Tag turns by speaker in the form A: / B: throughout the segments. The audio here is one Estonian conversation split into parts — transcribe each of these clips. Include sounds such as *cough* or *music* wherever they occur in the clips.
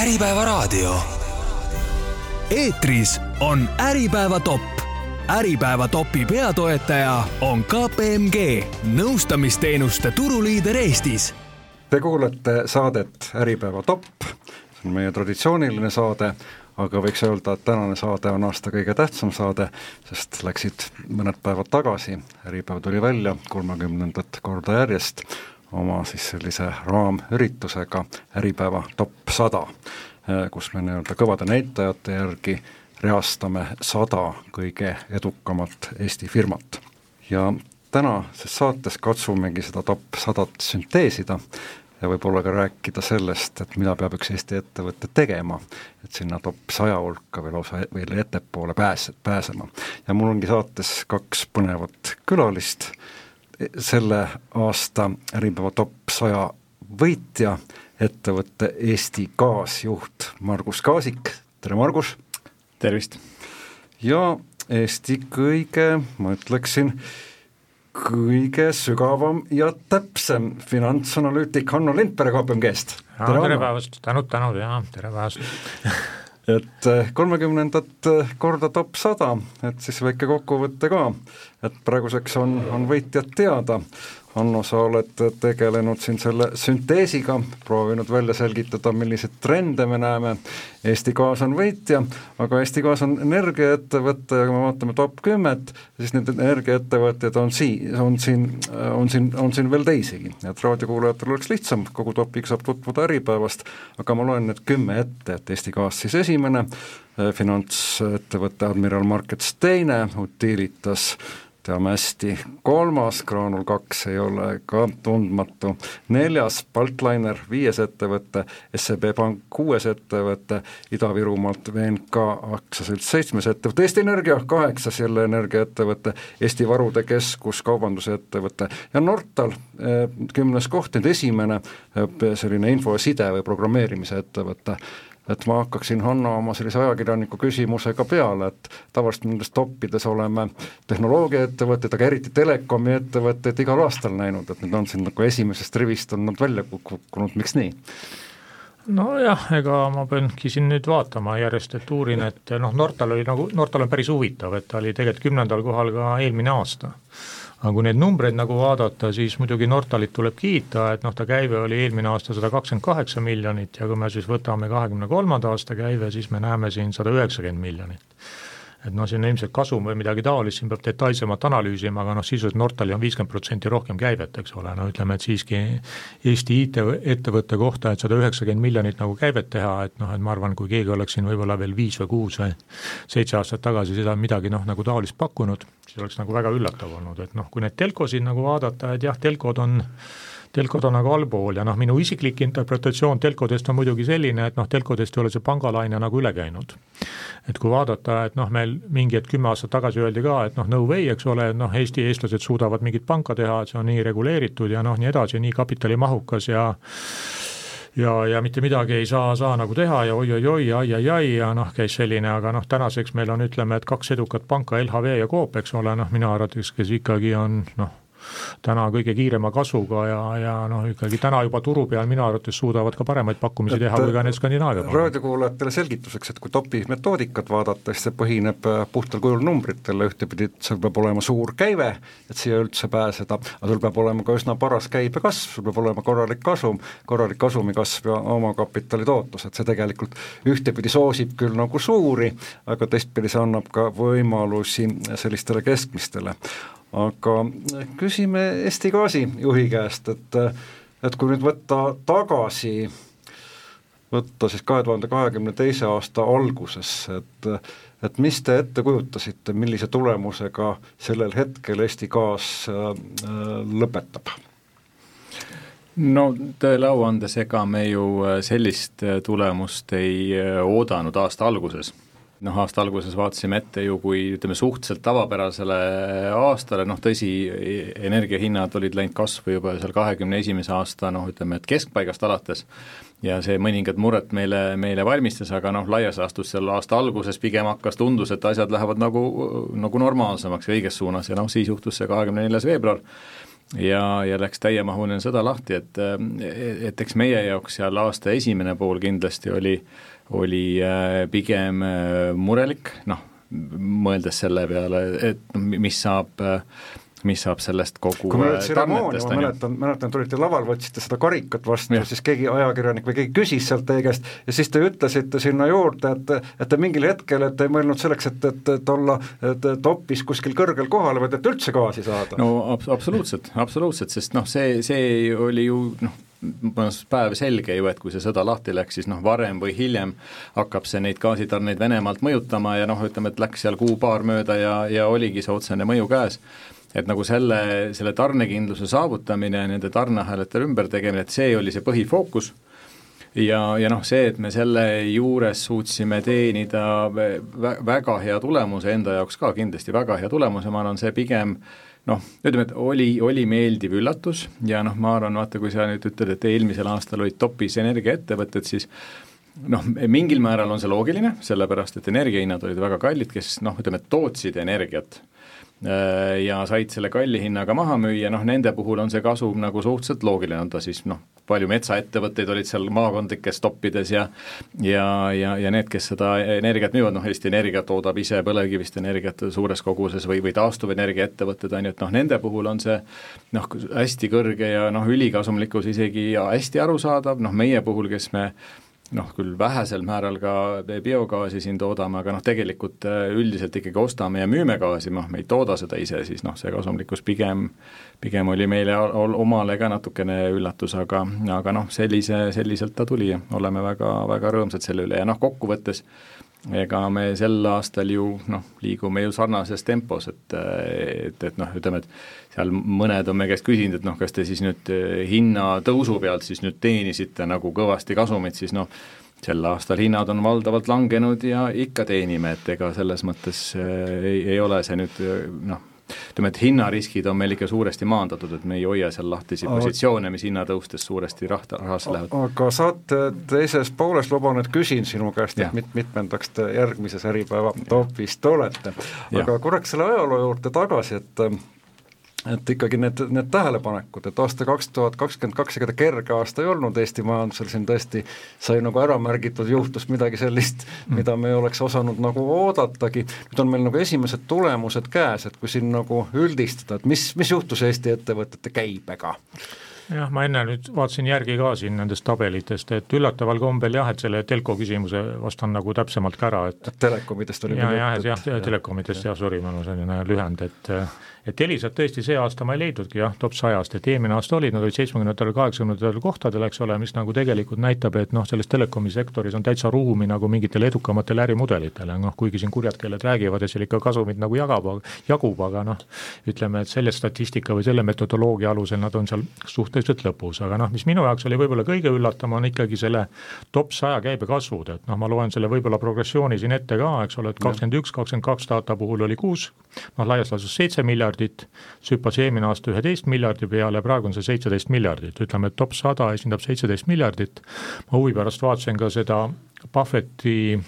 A: Äripäevaraadio. eetris on Äripäeva top. Äripäeva topi peatoetaja on KPMG, nõustamisteenuste turuliider Eestis.
B: Te kuulate saadet Äripäeva top, see on meie traditsiooniline saade aga võiks öelda, et tänane saade on aasta kõige tähtsam saade, sest läksid mõned päevad tagasi, Äripäev tuli välja kolmekümnendat korda järjest oma siis sellise raamüritusega Äripäeva top sada, kus me nii-öelda kõvade näitajate järgi reastame sada kõige edukamat Eesti firmat. ja tänases saates katsumegi seda top sadat sünteesida ja võib-olla ka rääkida sellest, et mida peab üks Eesti ettevõte tegema, et sinna top saja hulka või lausa veel ettepoole pääse, pääsema. ja mul ongi saates kaks põnevat külalist, selle aasta Äripäeva top saja võitja, ettevõtte Eesti Gaas Margus Kaasik, tere Margus!
C: tervist!
B: ja Eesti kõige, ma ütleksin, kõige sügavam ja täpsem finantsanalüütik Hanno Lindberg KPMG-st.
C: tere, tere päevast, tänud, tänud ja tere päevast
B: et eh, kolmekümnendat eh, korda top sada, et siis väike kokkuvõte ka, et praeguseks on, on võitjad teada, Hanno, sa oled tegelenud siin selle sünteesiga, proovinud välja selgitada, milliseid trende me näeme, Eesti Gaas on võitja, aga Eesti Gaas on energiaettevõte ja kui me vaatame top kümmet, siis need energiaettevõtjad on sii-, on siin, on siin, on siin veel teisigi, et raadiokuulajatel oleks lihtsam, kogu topiga saab tutvuda Äripäevast, aga ma loen need kümme ette, et Eesti Gaas siis esimene, finantsettevõte Admiral Markets teine, Utilitas teame hästi, kolmas Graanul kaks ei ole ka tundmatu, neljas Baltliner, viies ettevõte, SEB Pank kuues ettevõte, Ida-Virumaalt VNK aktsiaselts seitsmes ettevõte, Eesti Energia kaheksas jälle energiaettevõte, Eesti Varude Keskus kaubandusettevõte ja Nortal eh, kümnes koht, nüüd esimene eh, selline info ja side või programmeerimise ettevõte et ma hakkaksin Hanno oma sellise ajakirjaniku küsimusega peale, et tavaliselt nendes toppides oleme tehnoloogiaettevõtteid, aga eriti telekomi ettevõtteid igal aastal näinud, et need on siin nagu esimesest rivist on nad välja kukkunud, miks nii?
C: nojah, ega ma peangi siin nüüd vaatama järjest, et uurin, et noh, Nortal oli nagu, Nortal on päris huvitav, et ta oli tegelikult kümnendal kohal ka eelmine aasta aga kui neid numbreid nagu vaadata, siis muidugi Nortalit tuleb kiita, et noh, ta käive oli eelmine aasta sada kakskümmend kaheksa miljonit ja kui me siis võtame kahekümne kolmanda aasta käive, siis me näeme siin sada üheksakümmend miljonit et noh, siin ilmselt kasum või midagi taolist, siin peab detailsemalt analüüsima, aga noh, sisuliselt Nortali on viiskümmend protsenti rohkem käivet, eks ole, no ütleme, et siiski Eesti IT-ettevõtte kohta, et sada üheksakümmend miljonit nagu käivet teha, et noh, et ma arvan, kui keegi oleks siin võib-olla veel viis või kuus või seitse aastat tagasi seda midagi noh, nagu taolist pakkunud, siis oleks nagu väga üllatav olnud, et noh, kui neid telkosid nagu vaadata, et jah, telkod on telkod on nagu allpool ja noh, minu isiklik interpretatsioon telkodest on muidugi selline, et noh, telkodest ei ole see pangalaine nagu üle käinud. et kui vaadata, et noh, meil mingi hetk kümme aastat tagasi öeldi ka, et noh, no way, eks ole, noh, Eesti eestlased suudavad mingit panka teha, et see on nii reguleeritud ja noh, nii edasi, nii kapitalimahukas ja ja, ja mitte midagi ei saa, saa nagu teha ja oi-oi-oi ai-ai-ai ja noh, käis selline, aga noh, tänaseks meil on, ütleme, et kaks edukat panka, LHV ja Coop, eks ole, noh, minu arvates, kes ikkagi on noh, täna kõige kiirema kasvuga ja, ja noh, ikkagi täna juba turu peal minu arvates suudavad ka paremaid pakkumisi et, teha kui ka need Skandinaavia pangad.
B: raadiokuulajatele selgituseks, et kui topi metoodikat vaadata, siis see põhineb äh, puhtal kujul numbritel, ühtepidi seal peab olema suur käive, et siia üldse pääseda, aga sul peab olema ka üsna paras käibekasv, sul peab olema korralik kasum, korralik kasumi kasv ja omakapitali tootlus, et see tegelikult ühtepidi soosib küll nagu suuri, aga teistpidi see annab ka võimalusi sellistele keskmistele aga küsime Eesti Gaasi juhi käest, et et kui nüüd võtta tagasi, võtta siis kahe tuhande kahekümne teise aasta algusesse, et et mis te ette kujutasite, millise tulemusega sellel hetkel Eesti Gaas äh, lõpetab?
D: no tõele au andes, ega me ju sellist tulemust ei oodanud aasta alguses noh, aasta alguses vaatasime ette ju kui ütleme, suhteliselt tavapärasele aastale, noh tõsi, energiahinnad olid läinud kasvu juba seal kahekümne esimese aasta noh, ütleme, et keskpaigast alates ja see mõningad muret meile, meile valmistas, aga noh, laias laastus seal aasta alguses pigem hakkas, tundus, et asjad lähevad nagu, nagu normaalsemaks ja õiges suunas ja noh, siis juhtus see kahekümne neljas veebruar. Ja, ja läks täiemahuline sõda lahti, et, et eks meie jaoks seal aasta esimene pool kindlasti oli, oli pigem murelik, noh, mõeldes selle peale, et mis saab mis saab sellest kogu
B: kui me nüüd tseremoonia, ma mäletan, mäletan, tulite laval, võtsite seda karikat vastu ja siis keegi ajakirjanik või keegi küsis sealt teie käest ja siis te ütlesite sinna juurde, et et te mingil hetkel, et ei mõelnud selleks, et, et, et olla et topis kuskil kõrgel kohal, vaid et üldse gaasi saada.
D: no ab-, absoluutselt, absoluutselt, sest noh, see, see oli ju noh, päev selge ju, et kui see sõda lahti läks, siis noh, varem või hiljem hakkab see neid gaasitarneid Venemaalt mõjutama ja noh, ütleme, et läks seal kuu-paar mööda ja, ja oligi see otsene mõju käes. Et nagu selle, selle tarnekindluse saavutamine, nende tarneahelate ümbertegemine, et see oli see põhifookus. Ja, ja noh, see, et me selle juures suutsime teenida väga hea tulemuse enda jaoks ka kindlasti väga hea tulemuse, ma arvan, see pigem noh, ütleme, et oli, oli meeldiv üllatus ja noh, ma arvan, vaata, kui sa nüüd ütled, et eelmisel aastal olid topis energiaettevõtted, siis noh, mingil määral on see loogiline, sellepärast et energiahinnad olid väga kallid, kes noh, ütleme, tootsid energiat Äh, ja said selle kalli hinnaga maha müüa, noh nende puhul on see kasum nagu suhteliselt loogiline, on ta siis noh, palju metsaettevõtteid olid seal maakondlikes toppides ja ja, ja, ja need, kes seda energiat müüvad, noh Eesti Energia toodab ise põlevkivist energiat suures koguses või, või taastuvenergia ettevõtted, on ju, et noh, nende puhul on see noh, hästi kõrge ja noh, ülikasumlikkus isegi hästi arusaadav, noh meie puhul, kes me noh, küll vähesel määral ka biogaasi siin toodame, aga noh, tegelikult äh, üldiselt ikkagi ostame ja müüme gaasi, noh, me ei tooda seda ise, siis noh, see kasumlikkus pigem, pigem oli meile omale ka natukene üllatus, aga, aga noh, sellise, selliselt ta tuli ja oleme väga, väga rõõmsad selle üle. Ja noh, kokkuvõttes ega me sel aastal ju noh, liigume ju sarnases tempos, et, et, et noh, ütleme, et seal mõned on meie käest küsinud, et noh, kas te siis nüüd eh, hinnatõusu pealt siis nüüd teenisite nagu kõvasti kasumit, siis noh, sel aastal hinnad on valdavalt langenud ja ikka teenime, et ega selles mõttes eh, ei, ei ole see nüüd noh, ütleme, et hinnariskid on meil ikka suuresti maandatud, et me ei hoia seal lahtisi positsioone, mis hinna tõustes suuresti rahta, rahasse lähevad.
B: aga saate teises pooles luban, et küsin sinu käest, et mit-, mitmendaks te järgmises Äripäeva topis te olete. aga korraks selle ajaloo juurde tagasi, et et ikkagi need, need tähelepanekud, et aasta kaks tuhat kakskümmend kaks, ega ta kerge aasta ei olnud Eesti majandusel, siin tõesti sai nagu ära märgitud, juhtus midagi sellist mm., mida me ei oleks osanud nagu oodatagi, nüüd on meil nagu esimesed tulemused käes, et kui siin nagu üldistada, et mis, mis juhtus Eesti ettevõtete käibega?
C: jah, ma enne nüüd vaatasin järgi ka siin nendest tabelitest, et üllataval kombel jah, et selle telko küsimuse vastan nagu täpsemalt ka ära, et
B: telekomidest oli
C: ja, jah, jah, telekomidest jah, sorry, mul on selline lühend, et et Elisat tõesti see aasta ma ei leidnudki jah, top sajast, et eelmine aasta olid, nad olid seitsmekümnendatel, kaheksakümnendatel kohtadel, eks ole, mis nagu tegelikult näitab, et noh, selles telekomi sektoris on täitsa ruumi nagu mingitele edukamatele ärimudelitele, noh kuigi siin kurjad keeled räägivad, et seal ikka kasumit nagu jagab, jagub, aga noh, ütleme, et selle statistika või selle metodoloogia alusel nad on seal suhteliselt lõpus, aga noh, mis minu jaoks oli võib-olla kõige üllatavam, on ikkagi selle top saja käibekasvud, et noh, ma loen selle võib-olla progressiooni siin ette ka, eks ole, et kakskümmend üks, kakskümmend kaks data puhul oli kuus, noh laias laastus seitse miljardit, miljardit, see hüppas eelmine aasta üheteist miljardi peale, praegu on see seitseteist miljardit, ütleme, et top sada esindab seitseteist miljardit, ma huvi pärast vaatasin ka seda Buffetti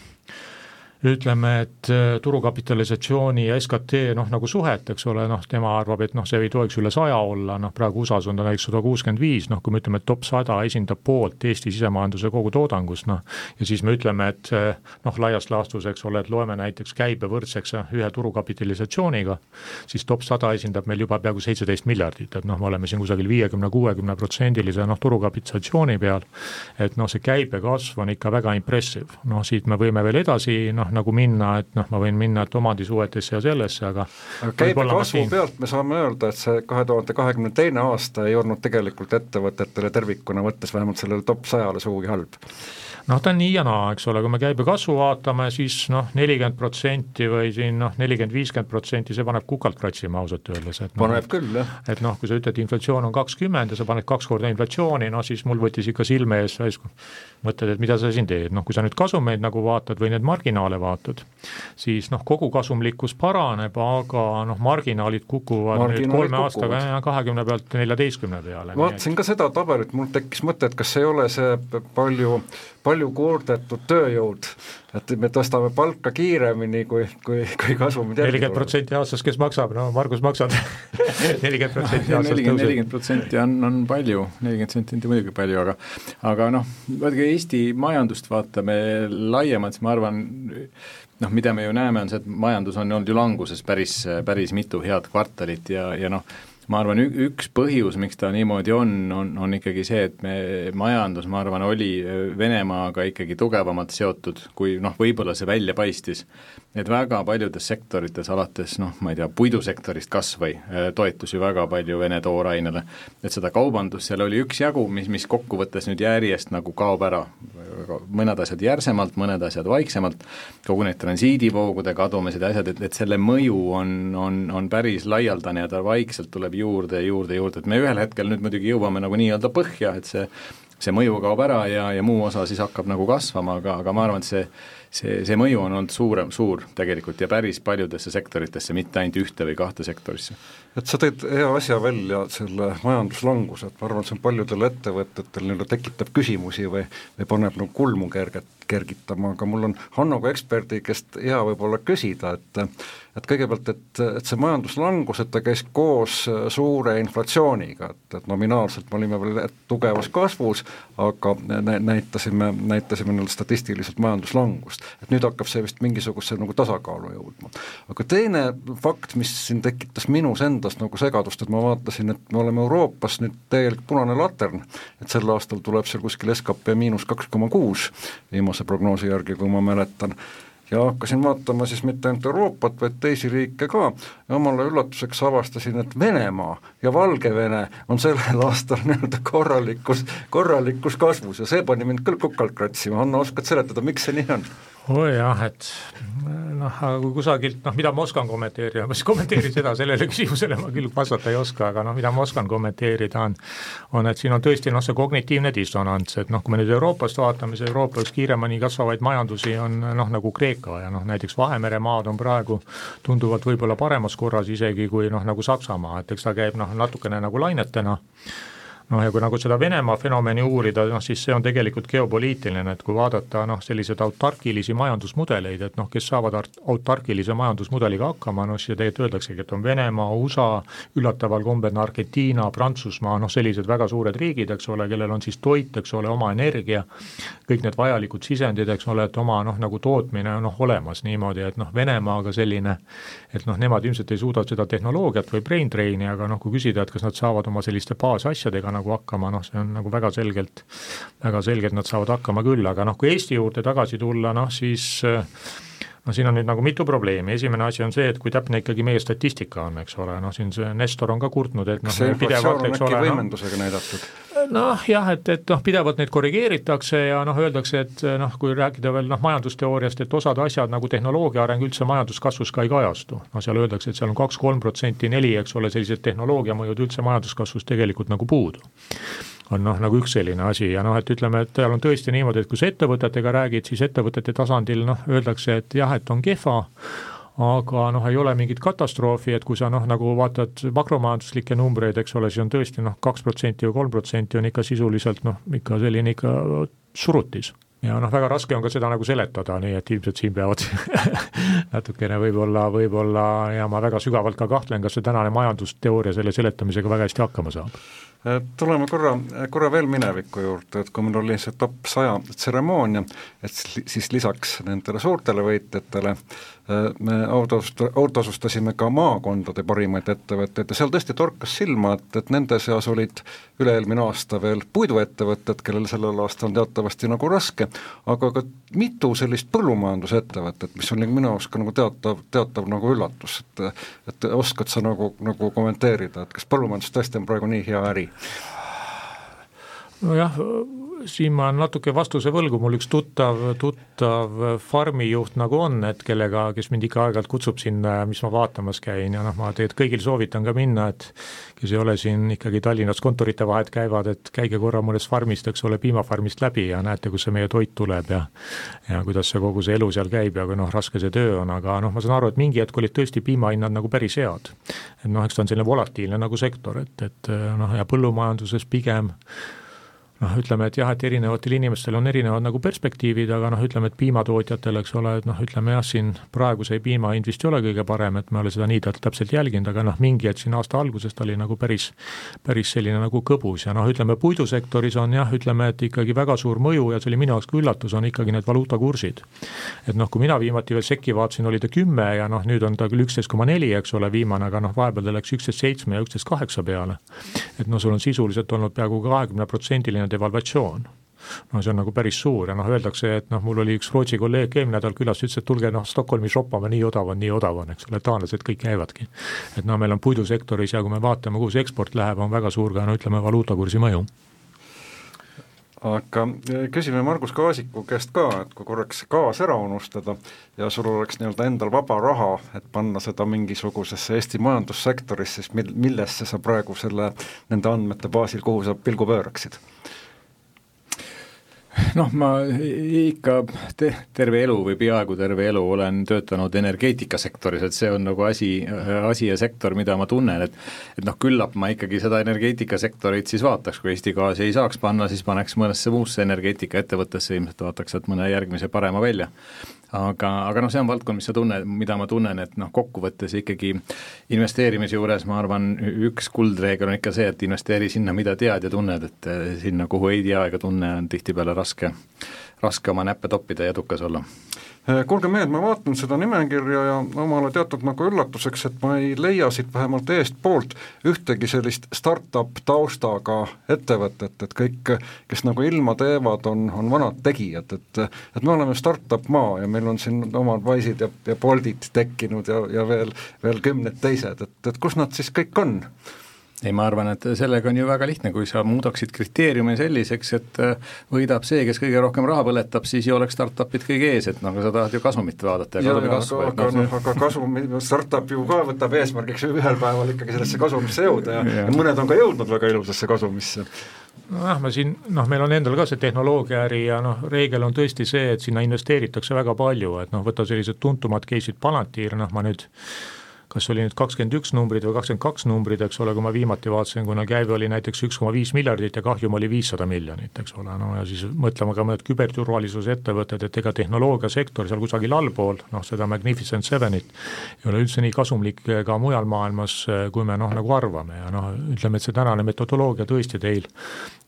C: ütleme, et äh, turukapitalisatsiooni ja SKT noh, nagu suhet, eks ole, noh tema arvab, et noh, see ei tohiks üle saja olla, noh praegu USA-s on ta näiteks sada kuuskümmend viis, noh kui me ütleme, et top sada esindab poolt Eesti sisemajanduse kogutoodangust, noh ja siis me ütleme, et äh, noh, laias laastus, eks ole, et loeme näiteks käibe võrdseks äh, ühe turukapitalisatsiooniga, siis top sada esindab meil juba peaaegu seitseteist miljardit, et noh, me oleme siin kusagil viiekümne, kuuekümne protsendilise noh, turukapitalisatsiooni peal, et noh, see käibekasv on ikka väga impressive, noh siit me võime veel edasi noh, nagu minna, et noh, ma võin minna, et omandisuhetesse ja sellesse, aga
B: aga käibekasvu siin... pealt me saame öelda, et see kahe tuhande kahekümne teine aasta ei olnud tegelikult ettevõtetele tervikuna võttes, vähemalt sellele top sajale sugugi halb
C: noh, ta on nii ja naa, eks ole, kui me käibekasvu vaatame, siis noh, nelikümmend protsenti või siin noh, nelikümmend, viiskümmend protsenti, see paneb kukalt kratsima ausalt öeldes, et
B: noh, paneb küll, jah.
C: et noh, kui sa ütled, inflatsioon on kakskümmend ja sa paned kaks korda inflatsiooni, no siis mul võttis ikka silme ees mõtled, et mida sa siin teed, noh kui sa nüüd kasumeid nagu vaatad või neid marginaale vaatad, siis noh, kogukasumlikkus paraneb, aga noh, marginaalid kukuvad marginaalid nüüd kolme kukuvad. aastaga kahekümne pealt neljateistkümne peale.
B: vaatasin ka seda tabelit, mul tekkis mõte, et kas ei ole see palju, palju kurdetud tööjõud, et me tõstame palka kiiremini, kui, kui, kui kasumid
C: nelikümmend protsenti aastas, kes maksab, no Margus maksab *laughs* nelikümmend protsenti aastas tõuseb.
D: nelikümmend protsenti on, on palju, nelikümmend protsenti on muidugi palju, aga aga noh, vaadake Eesti majandust vaatame laiemalt, siis ma arvan, noh, mida me ju näeme, on see, et majandus on olnud ju languses päris, päris mitu head kvartalit ja, ja noh, ma arvan, üks põhjus, miks ta niimoodi on, on, on ikkagi see, et me, majandus, ma arvan, oli Venemaaga ikkagi tugevamalt seotud, kui noh, võib-olla see välja paistis. et väga paljudes sektorites, alates noh, ma ei tea, puidusektorist kas või, toetus ju väga palju Vene toorainele, et seda kaubandust seal oli üksjagu, mis, mis kokkuvõttes nüüd järjest nagu kaob ära, mõned asjad järsemalt, mõned asjad vaiksemalt, kogu need transiidivoogude kadumised ja asjad, et, et selle mõju on, on, on päris laialdane ja ta vaikselt tuleb juurde juurde juurde, et me ühel hetkel nüüd muidugi jõuame nagu nii-öelda põhja, et see see mõju kaob ära ja, ja muu osa siis hakkab nagu kasvama, aga, aga ma arvan, et see see, see mõju on olnud suurem, suur tegelikult ja päris paljudesse sektoritesse, mitte ainult ühte või kahte sektorisse.
B: et sa tõid hea asja välja, selle majanduslanguse, et ma arvan, see on paljudel ettevõtetel nii-öelda tekitab küsimusi või, või paneb nagu kulmu kerget, kergitama, aga mul on Hannoga eksperdi käest hea võib-olla küsida, et et kõigepealt, et, et see majanduslangus, et ta käis koos suure inflatsiooniga, et, et nominaalselt me olime veel tugevas kasvus, aga näitasime, näitasime nii-öelda statistiliselt majanduslangust et nüüd hakkab see vist mingisuguse nagu tasakaalu jõudma. aga teine fakt, mis siin tekitas minus endas nagu segadust, et ma vaatasin, et me oleme Euroopas nüüd täielik punane latern, et sel aastal tuleb seal kuskil skp miinus kaks koma kuus, viimase prognoosi järgi, kui ma mäletan, ja hakkasin vaatama siis mitte ainult Euroopat, vaid teisi riike ka. Ja omale üllatuseks avastasin, et Venemaa ja Valgevene on sellel *laughs* aastal nii-öelda korralikus, korralikus kasvus. Ja see pani mind küll kukalt kratsima, Hanno, oskad seletada, miks see nii on?
C: Oh jah, et noh, aga kui kusagilt, noh, mida ma oskan kommenteerida, ma siis kommenteerin seda, sellele küsimusele ma küll vastata ei oska, aga noh, mida ma oskan kommenteerida, on on, et siin on tõesti noh, see kognitiivne dissonants, et noh, kui me nüüd Euroopast vaatame, siis Euroopa üks kiiremini kasvavaid majandusi on noh, nagu Kreeka ja noh, näiteks Vahemere maad on praegu tunduvalt võib-olla paremas korras isegi kui noh, nagu Saksamaa, et eks ta käib noh, natukene nagu lainetena noh, ja kui nagu seda Venemaa fenomeni uurida, noh siis see on tegelikult geopoliitiline, et kui vaadata noh, selliseid autarkilisi majandusmudeleid, et noh, kes saavad autarkilise majandusmudeliga hakkama, noh siis tegelikult öeldaksegi, et on Venemaa, USA, üllataval kombel Argentiina, Prantsusmaa, noh sellised väga suured riigid, eks ole, kellel on siis toit, eks ole, oma energia, kõik need vajalikud sisendid, eks ole, et oma noh, nagu tootmine on noh, olemas niimoodi, et noh, Venemaaga selline, et noh, nemad ilmselt ei suuda seda tehnoloogiat või brain drain'i, aga noh, kui küsida, et kas nad saavad oma selliste baasasjadega nagu hakkama, noh, see on nagu väga selgelt, väga selgelt nad saavad hakkama küll, aga noh, kui Eesti juurde tagasi tulla, noh siis no siin on nüüd nagu mitu probleemi, esimene asi on see, et kui täpne ikkagi meie statistika on, eks ole, noh siin see Nestor on ka kurtnud, et noh,
B: pidevalt, eks ole, võimendusega no, näidatud?
C: Noh jah, et, et noh, pidevalt neid korrigeeritakse ja noh, öeldakse, et noh, kui rääkida veel noh, majandusteooriast, et osad asjad nagu tehnoloogia areng üldse majanduskasvus ka ei kajastu. no seal öeldakse, et seal on kaks-kolm protsenti, neli, eks ole, sellised tehnoloogia mõjud üldse majanduskasvus tegelikult nagu puudu on noh, nagu üks selline asi ja noh, et ütleme, et seal on tõesti niimoodi, et kui sa ettevõtetega räägid, siis ettevõtete tasandil noh, öeldakse, et jah, et on kehva, aga noh, ei ole mingit katastroofi, et kui sa noh, nagu vaatad makromajanduslikke numbreid, eks ole, siis on tõesti noh, kaks protsenti või kolm protsenti on ikka sisuliselt noh, ikka selline ikka surutis. Ja noh, väga raske on ka seda nagu seletada, nii et ilmselt siin peavad *laughs* natukene võib-olla, võib-olla ja ma väga sügavalt ka kahtlen, kas see tänane majandusteooria selle seletamisega väga hästi hakkama saab.
B: Tuleme korra, korra veel mineviku juurde, et kui meil oli see top saja tseremoonia, et siis lisaks nendele suurtele võitjatele äh, me autost-, autosustasime ka maakondade parimaid ettevõtteid ja seal tõesti torkas silma, et, et nende seas olid üle-eelmine aasta veel puiduettevõtted, kellel sellel aastal on teatavasti nagu raske, aga ka mitu sellist põllumajandusettevõtet, mis oli minu jaoks ka nagu teatav, teatav nagu üllatus, et et oskad sa nagu, nagu kommenteerida, et kas põllumajandus tõesti on praegu nii hea äri?
C: Nojah, siin ma natuke vastuse võlgu, mul üks tuttav, tuttav farmijuht nagu on, et kellega, kes mind ikka aeg-ajalt kutsub sinna, mis ma vaatamas käin. Ja noh, ma tegelikult kõigil soovitan ka minna, et kes ei ole siin ikkagi Tallinnas kontorite vahet käivad, et käige korra mõnest farmist, eks ole, piimafarmist läbi ja näete, kust see meie toit tuleb ja ja kuidas see kogu see elu seal käib ja kui noh, raske see töö on, aga noh, ma saan aru, et mingi hetk olid tõesti piimahinnad nagu päris head. et noh, eks ta on selline volatiilne nagu sektor, et, et noh, ja põllumajanduses pigem noh, ütleme, et jah, et erinevatel inimestel on erinevad nagu perspektiivid, aga noh, ütleme, et piimatootjatel, eks ole, et noh, ütleme jah, siin praegu see piima hind vist ei ole kõige parem, et ma ei ole seda nii täpselt jälginud, aga noh, mingi hetk siin aasta alguses ta oli nagu päris, päris selline nagu kõbus ja noh, ütleme puidusektoris on jah, ütleme, et ikkagi väga suur mõju ja see oli minu jaoks ka üllatus, on ikkagi need valuutakursid. et noh, kui mina viimati veel sekki vaatasin, oli ta kümme ja noh, nüüd on ta küll üksteist koma neli, eks ole, viimane, aga noh, vahepeal ta läks üksteist seitsme ja üksteist kaheksa peale. et noh, sul on sisuliselt olnud peaaegu kahekümneprotsendiline devalvatsioon no see on nagu päris suur ja noh, öeldakse, et noh, mul oli üks Rootsi kolleeg eelmine nädal külas, ütles, et tulge noh, Stockholmi shoppama, nii odav on, nii odav on, eks ole, taanlased kõik käivadki. et noh, meil on puidusektoris ja kui me vaatame, kuhu see eksport läheb, on väga suur ka no ütleme, valuutakursi mõju
B: aga eh, küsime Margus Kaasiku käest ka, et kui korraks gaas ära unustada ja sul oleks nii-öelda endal vaba raha, et panna seda mingisugusesse Eesti majandussektorisse, siis mil-, millesse sa praegu selle, nende andmete baasil, kuhu sa pilgu pööraksid?
D: Noh, ma ikka te, terve elu või peaaegu terve elu olen töötanud energeetikasektoris, et see on nagu asi, asi ja sektor, mida ma tunnen, et et noh, küllap ma ikkagi seda energeetikasektorit siis vaataks, kui Eesti gaasi ei saaks panna, siis paneks mõnesse muusse energeetikaettevõttesse, ilmselt vaataks sealt mõne järgmise parema välja. Aga, aga noh, see on valdkond, mis sa tunned, mida ma tunnen, et noh, kokkuvõttes ikkagi investeerimise juures ma arvan, üks kuldreegel on ikka see, et investeeri sinna, mida tead ja tunned, et eh, sinna, kuhu ei tea ega tunne, on tihtipeale raske, raske oma näppe toppida ja edukas olla
B: Äh, kuulge mehed, ma vaatan seda nimekirja ja omale teatud nagu üllatuseks, et ma ei leia siit vähemalt eestpoolt ühtegi sellist startup taustaga ettevõtet, et kõik, kes nagu ilma teevad, on, on vanad tegijad, et et me oleme startup maa ja meil on siin omad Wise'id ja, ja Boltid tekkinud ja, ja veel, veel kümned teised, et, et kus nad siis kõik on?
D: Ei, ma arvan, et sellega on ju väga lihtne, kui sa muudaksid kriteeriumi selliseks, et äh, võidab see, kes kõige rohkem raha põletab, siis ju oleks startup'id kõige ees, et noh, sa tahad ju kasumit vaadata ja, ja kasumi kasvu.
B: aga noh, noh, aga kasum, *laughs* startup ju ka võtab eesmärgiks ühel päeval ikkagi sellesse kasumisse jõuda ja, *laughs* ja. ja mõned on ka jõudnud väga ilusasse kasumisse
C: nojah, me siin noh, meil on endal ka see tehnoloogiaäri ja noh, reegel on tõesti see, et sinna investeeritakse väga palju, et noh, võta sellised tuntumad case'id, Palantir, noh ma nüüd kas oli nüüd kakskümmend üks numbrid või kakskümmend kaks numbrid, eks ole, kui ma viimati vaatasin, kuna käive oli näiteks üks koma viis miljardit ja kahjum oli viissada miljonit, eks ole, no ja siis mõtlema ka mõned küberturvalisuse ettevõtted, et ega tehnoloogiasektor seal kusagil allpool, noh seda Magnificent Sevenit ei ole üldse nii kasumlik ka mujal maailmas, kui me noh, nagu arvame ja noh, ütleme, et see tänane metodoloogia tõesti teil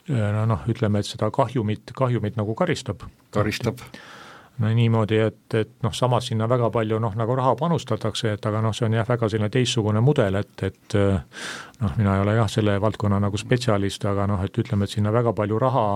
C: no noh, ütleme, et seda kahjumit, kahjumit nagu karistab.
B: karistab
C: niimoodi, et, et noh, samas sinna väga palju noh, nagu raha panustatakse, et aga noh, see on jah, väga selline teistsugune mudel, et, et noh, mina ei ole jah, selle valdkonna nagu spetsialist, aga noh, et ütleme, et sinna väga palju raha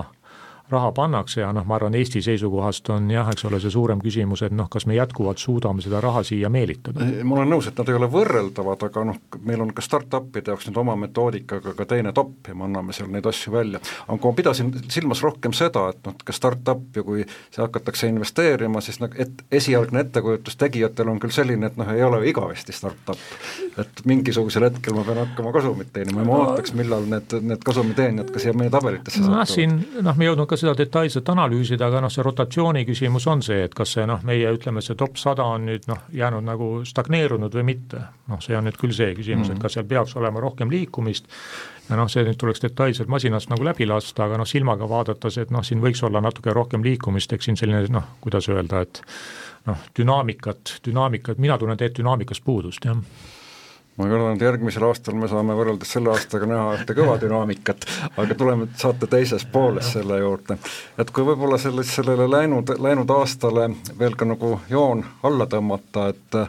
C: raha pannakse ja noh, ma arvan, Eesti seisukohast on jah, eks ole, see suurem küsimus, et noh, kas me jätkuvalt suudame seda raha siia meelitada.
B: ma olen nõus, et nad ei ole võrreldavad, aga noh, meil on ka startup'ide jaoks nüüd oma metoodikaga ka teine topp ja me anname seal neid asju välja. aga ma pidasin silmas rohkem seda, et noh, ka startup ja kui see hakatakse investeerima, siis nagu et esialgne ettekujutus tegijatel on küll selline, et noh, ei ole ju igavesti startup. et mingisugusel hetkel ma pean hakkama kasumit teenima ja ma ootaks, millal need, need kasumiteenijad ka siia meie tabelitesse
C: satuvad. noh, siin noh, me jõudnud ka seda detailselt analüüsida, aga noh, see rotatsiooni küsimus on see, et kas see noh, meie ütleme, see top sada on nüüd noh, jäänud nagu stagneerunud või mitte. noh, see on nüüd küll see küsimus mm, -hmm. et kas seal peaks olema rohkem liikumist ja noh, see nüüd tuleks detailselt masinast nagu läbi lasta, aga noh, silmaga vaadates, et noh, siin võiks olla natuke rohkem liikumist, eks siin selline noh, kuidas öelda, et noh, dünaamikat, dünaamikat, mina tunnen tegelikult dünaamikast puudust, jah
B: ma kardan, et järgmisel aastal me saame võrreldes selle aastaga näha ühte kõva dünaamikat, aga tuleme saate teises pooles selle juurde. et kui võib-olla selles, sellele läinud, läinud aastale veel ka nagu joon alla tõmmata, et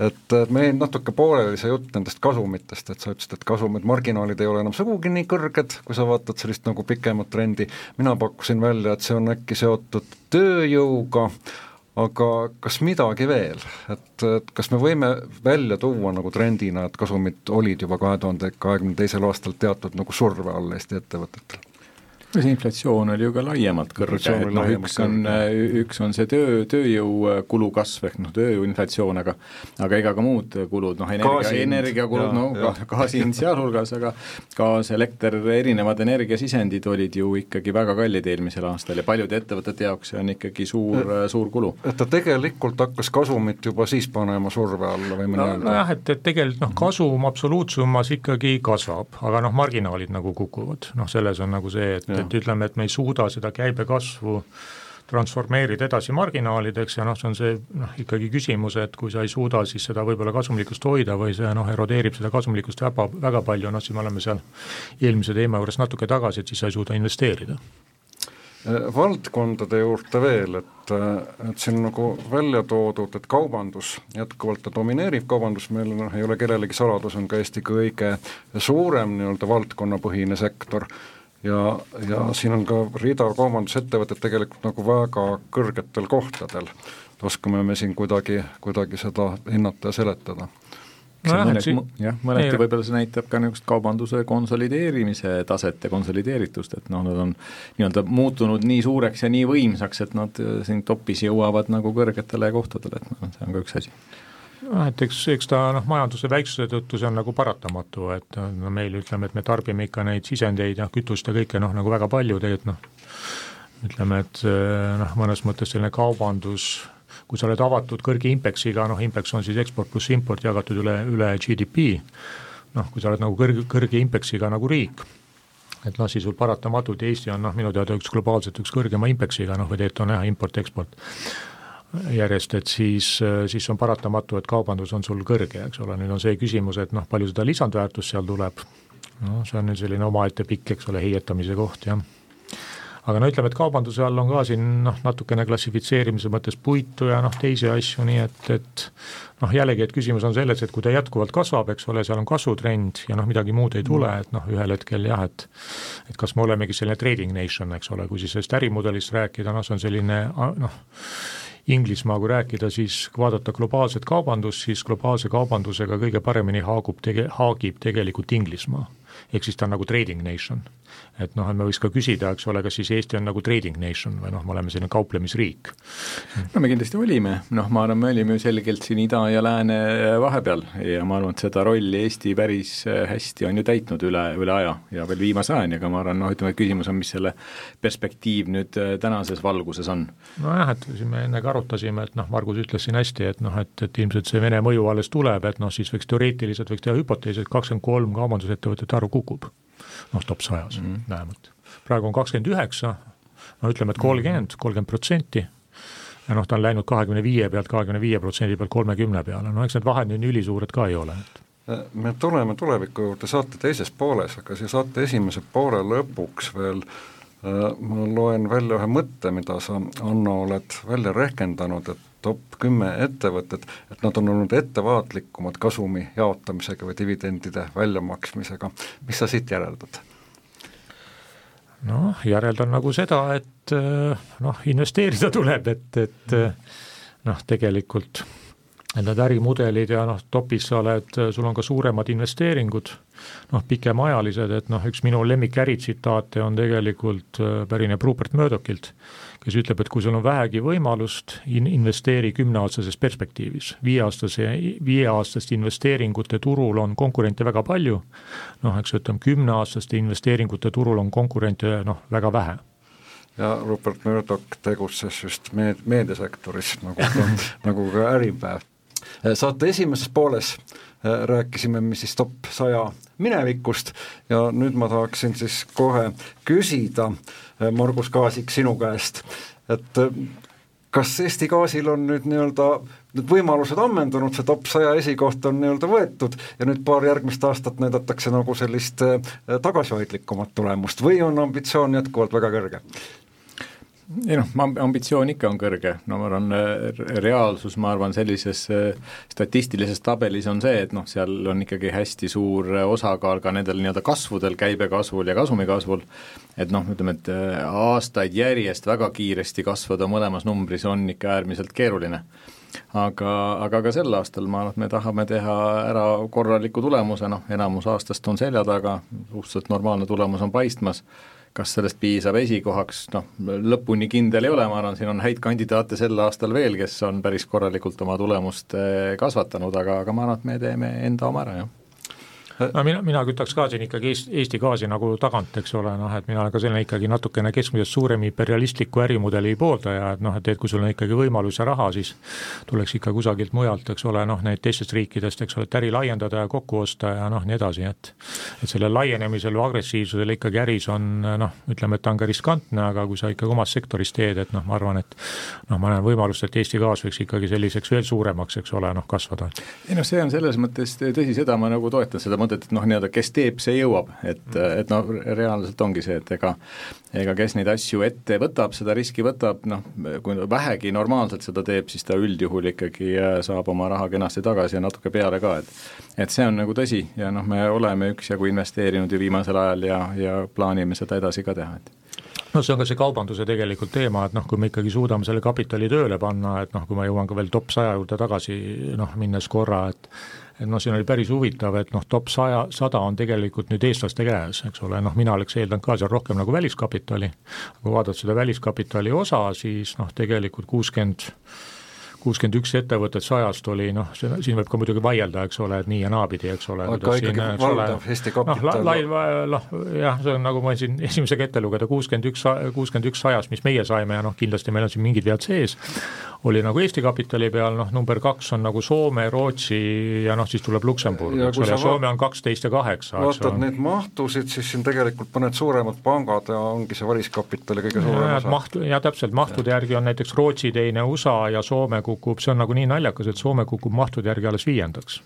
B: et meil natuke pooleli see jutt nendest kasumitest, et sa ütlesid, et kasumid, marginaalid ei ole enam sugugi nii kõrged, kui sa vaatad sellist nagu pikemat trendi, mina pakkusin välja, et see on äkki seotud tööjõuga, aga kas midagi veel, et, et kas me võime välja tuua nagu trendina, et kasumid olid juba kahe tuhande kahekümne teisel aastal teatud nagu surve all Eesti ettevõtetel?
D: No see inflatsioon oli ju ka laiemalt kõrge, et noh, üks on, üks on see töö, tööjõukulu kasv ehk noh, tööjõuinflatsioon, aga aga ega ka muud kulud, noh energia, energiakulud, no ja. gaasi hind sealhulgas, aga gaas, elekter, erinevad energiasisendid olid ju ikkagi väga kallid eelmisel aastal ja paljude ettevõtete jaoks see on ikkagi suur, suur kulu.
B: et ta tegelikult hakkas kasumit juba siis panema surve alla, võime
C: no, öelda? nojah, et, et tegelikult noh, kasum absoluutsummas ikkagi kasvab, aga noh, marginaalid nagu kukuvad, noh selles on nagu see, et, et ütleme, et me ei suuda seda käibekasvu transformeerida edasi marginaalideks ja noh, see on see noh, ikkagi küsimus, et kui sa ei suuda siis seda võib-olla kasumlikkust hoida või see noh, erodeerib seda kasumlikkust väga, väga palju, noh siis me oleme seal eelmise teema juures natuke tagasi, et siis sa ei suuda investeerida.
B: Äh, valdkondade juurde veel, et, äh, et siin nagu välja toodud, et kaubandus jätkuvalt ta domineerib, kaubandus meil noh, ei ole kellelegi saladus, on ka Eesti kõige suurem nii-öelda valdkonnapõhine sektor ja, ja siin on ka rida kaubandusettevõtted tegelikult nagu väga kõrgetel kohtadel. oskame me siin kuidagi, kuidagi seda hinnata ja seletada?
D: nojah, et si-, jah, mõneti võib-olla see näitab ka niisugust kaubanduse konsolideerimise taset ja konsolideeritust, et noh, nad on nii-öelda muutunud nii suureks ja nii võimsaks, et nad siin topis jõuavad nagu kõrgetele kohtadele, et noh, see on ka üks asi
C: noh, et eks, eks ta noh, majanduse väiksuse tõttu see on nagu paratamatu, et no meil ütleme, et me tarbime ikka neid sisendeid ja kütust ja kõike noh, nagu väga palju tegelikult noh, ütleme, et noh, mõnes mõttes selline kaubandus, kui sa oled avatud kõrge impeksiga, noh impeks on siis eksport pluss import jagatud üle, üle GDP, noh, kui sa oled nagu kõrge, kõrge impeksiga nagu riik, et noh, siis sul paratamatult Eesti on noh, minu teada üks globaalselt üks kõrgema impeksiga, noh või tegelikult on jah, import-eksport järjest, et siis, siis on paratamatu, et kaubandus on sul kõrge, eks ole, nüüd on see küsimus, et noh, palju seda lisandväärtust seal tuleb, no see on nüüd selline omaette pikk, eks ole, heietamise koht, jah. Aga no ütleme, et kaubanduse all on ka siin noh, natukene klassifitseerimise mõttes puitu ja noh, teisi asju, nii et, et noh, jällegi, et küsimus on selles, et kui ta jätkuvalt kasvab, eks ole, seal on kasvutrend ja noh, midagi muud ei tule, et noh, ühel hetkel jah, et et kas me olemegi selline trading nation, eks ole, kui siis sellest ärimudelist rääkida, noh, see on selline noh, Inglismaa, kui rääkida, siis kui vaadata globaalset kaubandust, siis globaalse kaubandusega kõige paremini haagub tege-, haagib tegelikult Inglismaa. Ehk siis ta on nagu trading nation et noh, et me võiks ka küsida, eks ole, kas siis Eesti on nagu trading nation või noh, me oleme selline kauplemisriik.
D: no me kindlasti olime, noh, ma arvan, me olime ju selgelt siin ida ja lääne vahepeal ja ma arvan, et seda rolli Eesti päris hästi on ju täitnud üle, üle aja ja veel viimase ajani, aga ma arvan, noh, ütleme, et küsimus on, mis selle perspektiiv nüüd tänases valguses on.
C: nojah, et siin me enne ka arutasime, et noh, Margus ütles siin hästi, et noh, et, et ilmselt see Vene mõju alles tuleb, et noh, siis võiks teoreetiliselt võiks teha hüpoteesi, et kakskümmend kolm kaubandusettevõtete arv kukub noh, top sajas mm -hmm. vähemalt. praegu on kakskümmend üheksa, no ütleme, et kolmkümmend, kolmkümmend protsenti ja noh, ta on läinud kahekümne viie pealt kahekümne viie protsendi pealt kolmekümne peale, no eks need vahed nüüd nii ülisuured ka ei ole.
B: me tuleme tuleviku juurde saate teises pooles, aga siia saate esimese poole lõpuks veel äh, ma loen välja ühe mõtte, mida sa, Anno, oled välja rehkendanud, et top kümme ettevõtet, et nad on olnud ettevaatlikumad kasumi jaotamisega või dividendide väljamaksmisega, mis sa siit järeldad?
C: noh, järeldan nagu seda, et noh, investeerida tuleb, et, et noh, tegelikult need ärimudelid ja noh, topis sa oled, sul on ka suuremad investeeringud, noh, pikemaajalised, et noh, üks minu lemmikäritsitaate on tegelikult, pärineb Rupert Murdochilt, kes ütleb, et kui sul on vähegi võimalust, in-, investeeri kümneaastases perspektiivis. viieaastase, viieaastaste investeeringute turul on konkurente väga palju, noh, eks ütleme, kümneaastaste investeeringute turul on konkurente noh, väga vähe
B: ja Rupert Murdoch tegutses just meed-, meediasektoris, nagu ka, *laughs* nagu ka Äripäev. Saate esimeses pooles äh, rääkisime me siis top saja minevikust ja nüüd ma tahaksin siis kohe küsida Äh, Margus Kaasik, sinu käest, et kas Eesti Gaasil on nüüd nii-öelda need võimalused ammendunud, see top saja esikoht on nii-öelda võetud ja nüüd paar järgmist aastat näidatakse nagu sellist tagasihoidlikumat tulemust või on ambitsioon jätkuvalt väga kõrge?
D: Ei noh, ambitsioon ikka on kõrge, no ma arvan, reaalsus, ma arvan, sellises äh, statistilises tabelis on see, et noh, seal on ikkagi hästi suur osakaal ka nendel nii-öelda kasvudel, käibekasvul ja kasumi kasvul, et noh, ütleme, et äh, aastaid järjest väga kiiresti kasvada mõlemas numbris on ikka äärmiselt keeruline. aga, aga ka sel aastal ma arvan, et me tahame teha ära korraliku tulemuse, noh, enamus aastast on selja taga, suhteliselt normaalne tulemus on paistmas kas sellest piisab esikohaks, noh, lõpuni kindel ei ole, ma arvan, siin on häid kandidaate sel aastal veel, kes on päris korralikult oma tulemust eh, kasvatanud, aga, aga ma arvan, et me teeme enda oma ära, jah
C: no mina, mina kütaks ka siin ikkagi Eesti, Eesti gaasi nagu tagant, eks ole, noh et mina olen ka selline ikkagi natukene keskmisest suurem imperialistliku ärimudeli pooldaja, et noh, et, et kui sul on ikkagi võimalus ja raha, siis tuleks ikka kusagilt mujalt, eks ole, noh neid teistest riikidest, eks ole, et äri laiendada ja kokku osta ja noh, nii edasi, et et sellel laienemisel või agressiivsusel ikkagi äris on noh, ütleme, et ta on ka riskantne, aga kui sa ikkagi omas sektoris teed, et noh, ma arvan, et noh, ma näen võimalust, et Eesti gaas võiks ikkagi selliseks veel suuremaks, eks ole, noh kasvada.
D: ei noh, see on selles mõttes tõsi, seda ma nagu toetan seda mõtet, mõtet, et noh, nii-öelda kes teeb, see jõuab, et, mm. et noh, reaalselt ongi see, et ega ega kes neid asju ette võtab, seda riski võtab, noh, kui vähegi normaalselt seda teeb, siis ta üldjuhul ikkagi äh, saab oma raha kenasti tagasi ja natuke peale ka, et et see on nagu tõsi ja noh, me oleme üksjagu investeerinud ju viimasel ajal ja, ja plaanime seda edasi ka teha, et
C: no see on ka see kaubanduse tegelikult teema, et noh, kui me ikkagi suudame selle kapitali tööle panna, et noh, kui ma jõuan ka veel top saja juurde tagasi noh, minnes korra, et et noh, siin oli päris huvitav, et noh, top saja, sada on tegelikult nüüd eestlaste käes, eks ole, noh, mina oleks eeldanud ka seal rohkem nagu väliskapitali, kui vaadata seda väliskapitali osa, siis noh, tegelikult kuuskümmend 60 kuuskümmend üks ettevõtet sajast oli noh, siin võib ka muidugi vaielda, eks ole, et nii ja naapidi, eks ole.
B: aga ikkagi siin, valdav Eesti kapital.
C: noh, lai-, noh jah, see on nagu ma siin *laughs* esimesega ette lugeda, kuuskümmend üks, kuuskümmend üks sajast, mis meie saime ja noh, kindlasti meil on siin mingid vead sees, oli nagu Eesti kapitali peal, noh number kaks on nagu Soome, Rootsi ja noh, siis tuleb Luksemburg, eks ole, Soome on kaksteist ja kaheksa.
B: vaatad neid mahtusid, siis siin tegelikult mõned suuremad pangad ja ongi see väliskapitali kõige suurem osa.
C: mahtu, ja täpselt, mahtude järgi on näiteks Rootsi teine, USA ja Soome kukub, see on nagu nii naljakas, et Soome kukub mahtude järgi alles viiendaks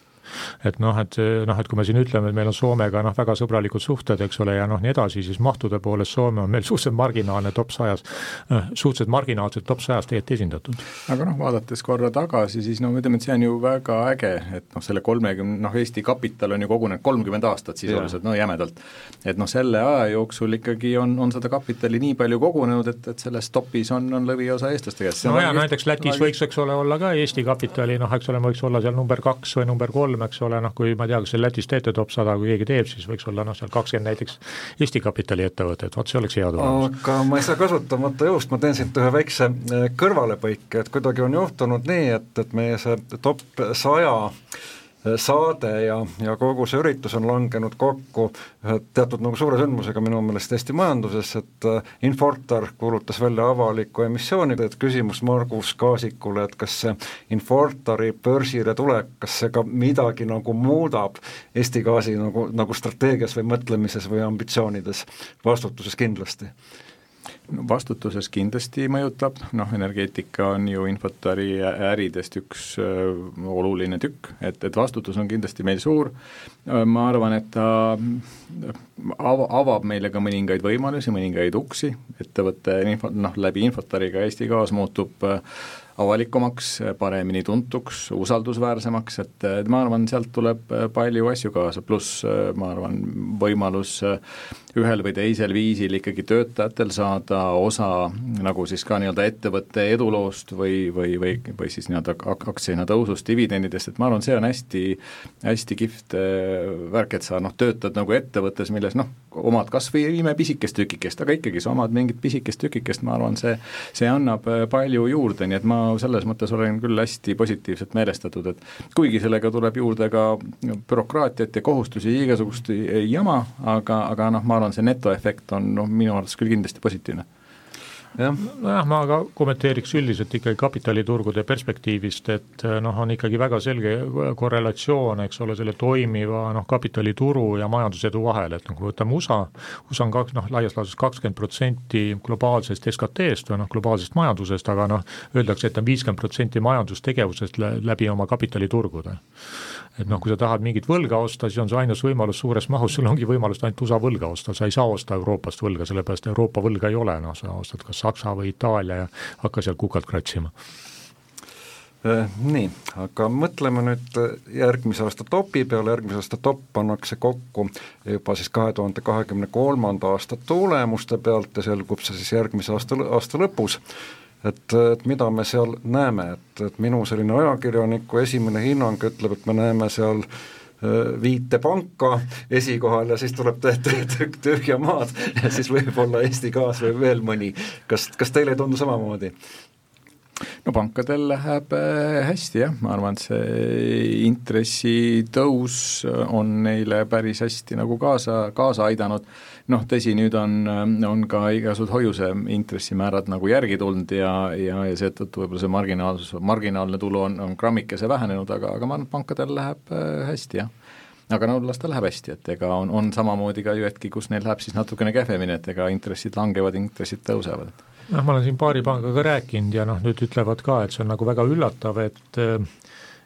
C: et noh, et noh, et kui me siin ütleme, et meil on Soomega noh, väga sõbralikud suhted, eks ole, ja noh, nii edasi, siis mahtude poolest Soome on meil *laughs* suhteliselt marginaalne top sajas, noh, suhteliselt marginaalselt top sajas tegelikult esindatud.
D: aga noh, vaadates korra tagasi, siis no ütleme, et see on ju väga äge, et noh, selle kolmekümne, noh Eesti kapital on ju kogunenud kolmkümmend aastat sisuliselt, no jämedalt. et noh, selle aja jooksul ikkagi on, on seda kapitali nii palju kogunenud, et, et selles topis on, on lõviosa eestlaste käes.
C: no ja näiteks Lätis võiks, eks ole, olla ka Eesti kapitali noh, eks ole, võiks olla seal number kaks või number kolm, eks ole, noh kui ma ei tea, kas seal Lätis teete top sada, kui keegi teeb, siis võiks olla noh, seal kakskümmend näiteks Eesti kapitali ettevõtet, vot see oleks hea tulemus.
B: aga ma ei saa kasutamata jõust, ma teen siit ühe väikse eh, kõrvalepõike, et kuidagi on juhtunud nii, et, et meie see top saja 100 saade ja, ja kogu see üritus on langenud kokku ühe teatud nagu suure sündmusega minu meelest Eesti majanduses, et äh, Infortar kuulutas välja avaliku emissiooni, et küsimus Margus Kaasikule, et kas see Infortari börsile tulek, kas see ka midagi nagu muudab Eesti gaasi nagu, nagu strateegias või mõtlemises või ambitsioonides, vastutuses kindlasti
D: no vastutuses kindlasti mõjutab, noh energeetika on ju Infotari äridest üks äh, oluline tükk, et, et vastutus on kindlasti meil suur, äh, ma arvan, et ta äh, av-, avab meile ka mõningaid võimalusi, mõningaid uksi, ettevõte info, noh läbi Infotariga Eesti Gaas muutub äh, avalikumaks, paremini tuntuks, usaldusväärsemaks, et, et ma arvan, sealt tuleb palju asju kaasa, pluss ma arvan, võimalus ühel või teisel viisil ikkagi töötajatel saada osa nagu siis ka nii-öelda ettevõtte eduloost või, või, või, või siis nii-öelda aktsiahinna tõusust, dividendidest, et ma arvan, see on hästi, hästi kihvt värk, et sa noh, töötad nagu ettevõttes, milles noh, omad kas või ime pisikest tükikest, aga ikkagi sa omad mingit pisikest tükikest, ma arvan, see, see annab palju juurde, nii et ma selles mõttes olen küll hästi positiivselt meelestatud, et kuigi sellega tuleb juurde ka bürokraatiat ja kohustusi, igasugust jama, aga, aga noh, ma arvan, see netoefekt on noh, minu arvates küll kindlasti positiivne
C: nojah, ma ka kommenteeriks üldiselt ikkagi kapitaliturgude perspektiivist, et eh, noh, on ikkagi väga selge korrelatsioon, eks ole, selle toimiva noh, kapitalituru ja majandusedu vahel, et noh, kui võtame USA, USA on kaks, noh, laias laastus kakskümmend protsenti globaalsest SKT-st või noh, globaalsest majandusest, aga noh, öeldakse, et on viiskümmend protsenti majandustegevusest läbi oma kapitaliturgude. Et noh, kui sa tahad mingit võlga osta, siis on see ainus võimalus suures mahus, sul ongi võimalus ainult USA võlga osta, sa ei saa osta Euroopast võlga, sellepärast Euroopa võlga ei ole, noh sa ostad kas Saksa või Itaalia ja hakka sealt kukalt kratsima.
B: Äh, nii, aga mõtleme nüüd järgmise aasta topi peale, järgmise aasta top pannakse kokku juba siis kahe tuhande kahekümne kolmanda aasta tulemuste pealt ja selgub see siis järgmise aasta, aasta lõpus. Et, et mida me seal näeme, et, et minu selline ajakirjaniku esimene hinnang ütleb, et me näeme seal viite panka esikohal ja siis tuleb tükk tühja maad ja siis võib-olla Eesti Gaas või veel mõni. kas, kas teile ei tundu samamoodi?
D: No pankadel läheb äh, hästi jah, ma arvan, et see intressitõus on neile päris hästi nagu kaasa, kaasa aidanud, noh tõsi, nüüd on, on ka igasugused hoiuse intressimäärad nagu järgi tulnud ja, ja, ja seetõttu võib-olla see marginaalsus, marginaalne tulu on, on grammikese vähenenud, aga, aga ma arvan, et pankadel läheb äh, hästi, jah. Aga no las ta läheb hästi, et ega on, on samamoodi ka ju hetki, kus neil läheb siis natukene kehvemini, et ega intressid langevad, intressid tõusevad,
C: noh, ma olen siin paari pangaga rääkinud ja noh, nüüd ütlevad ka, et see on nagu väga üllatav, et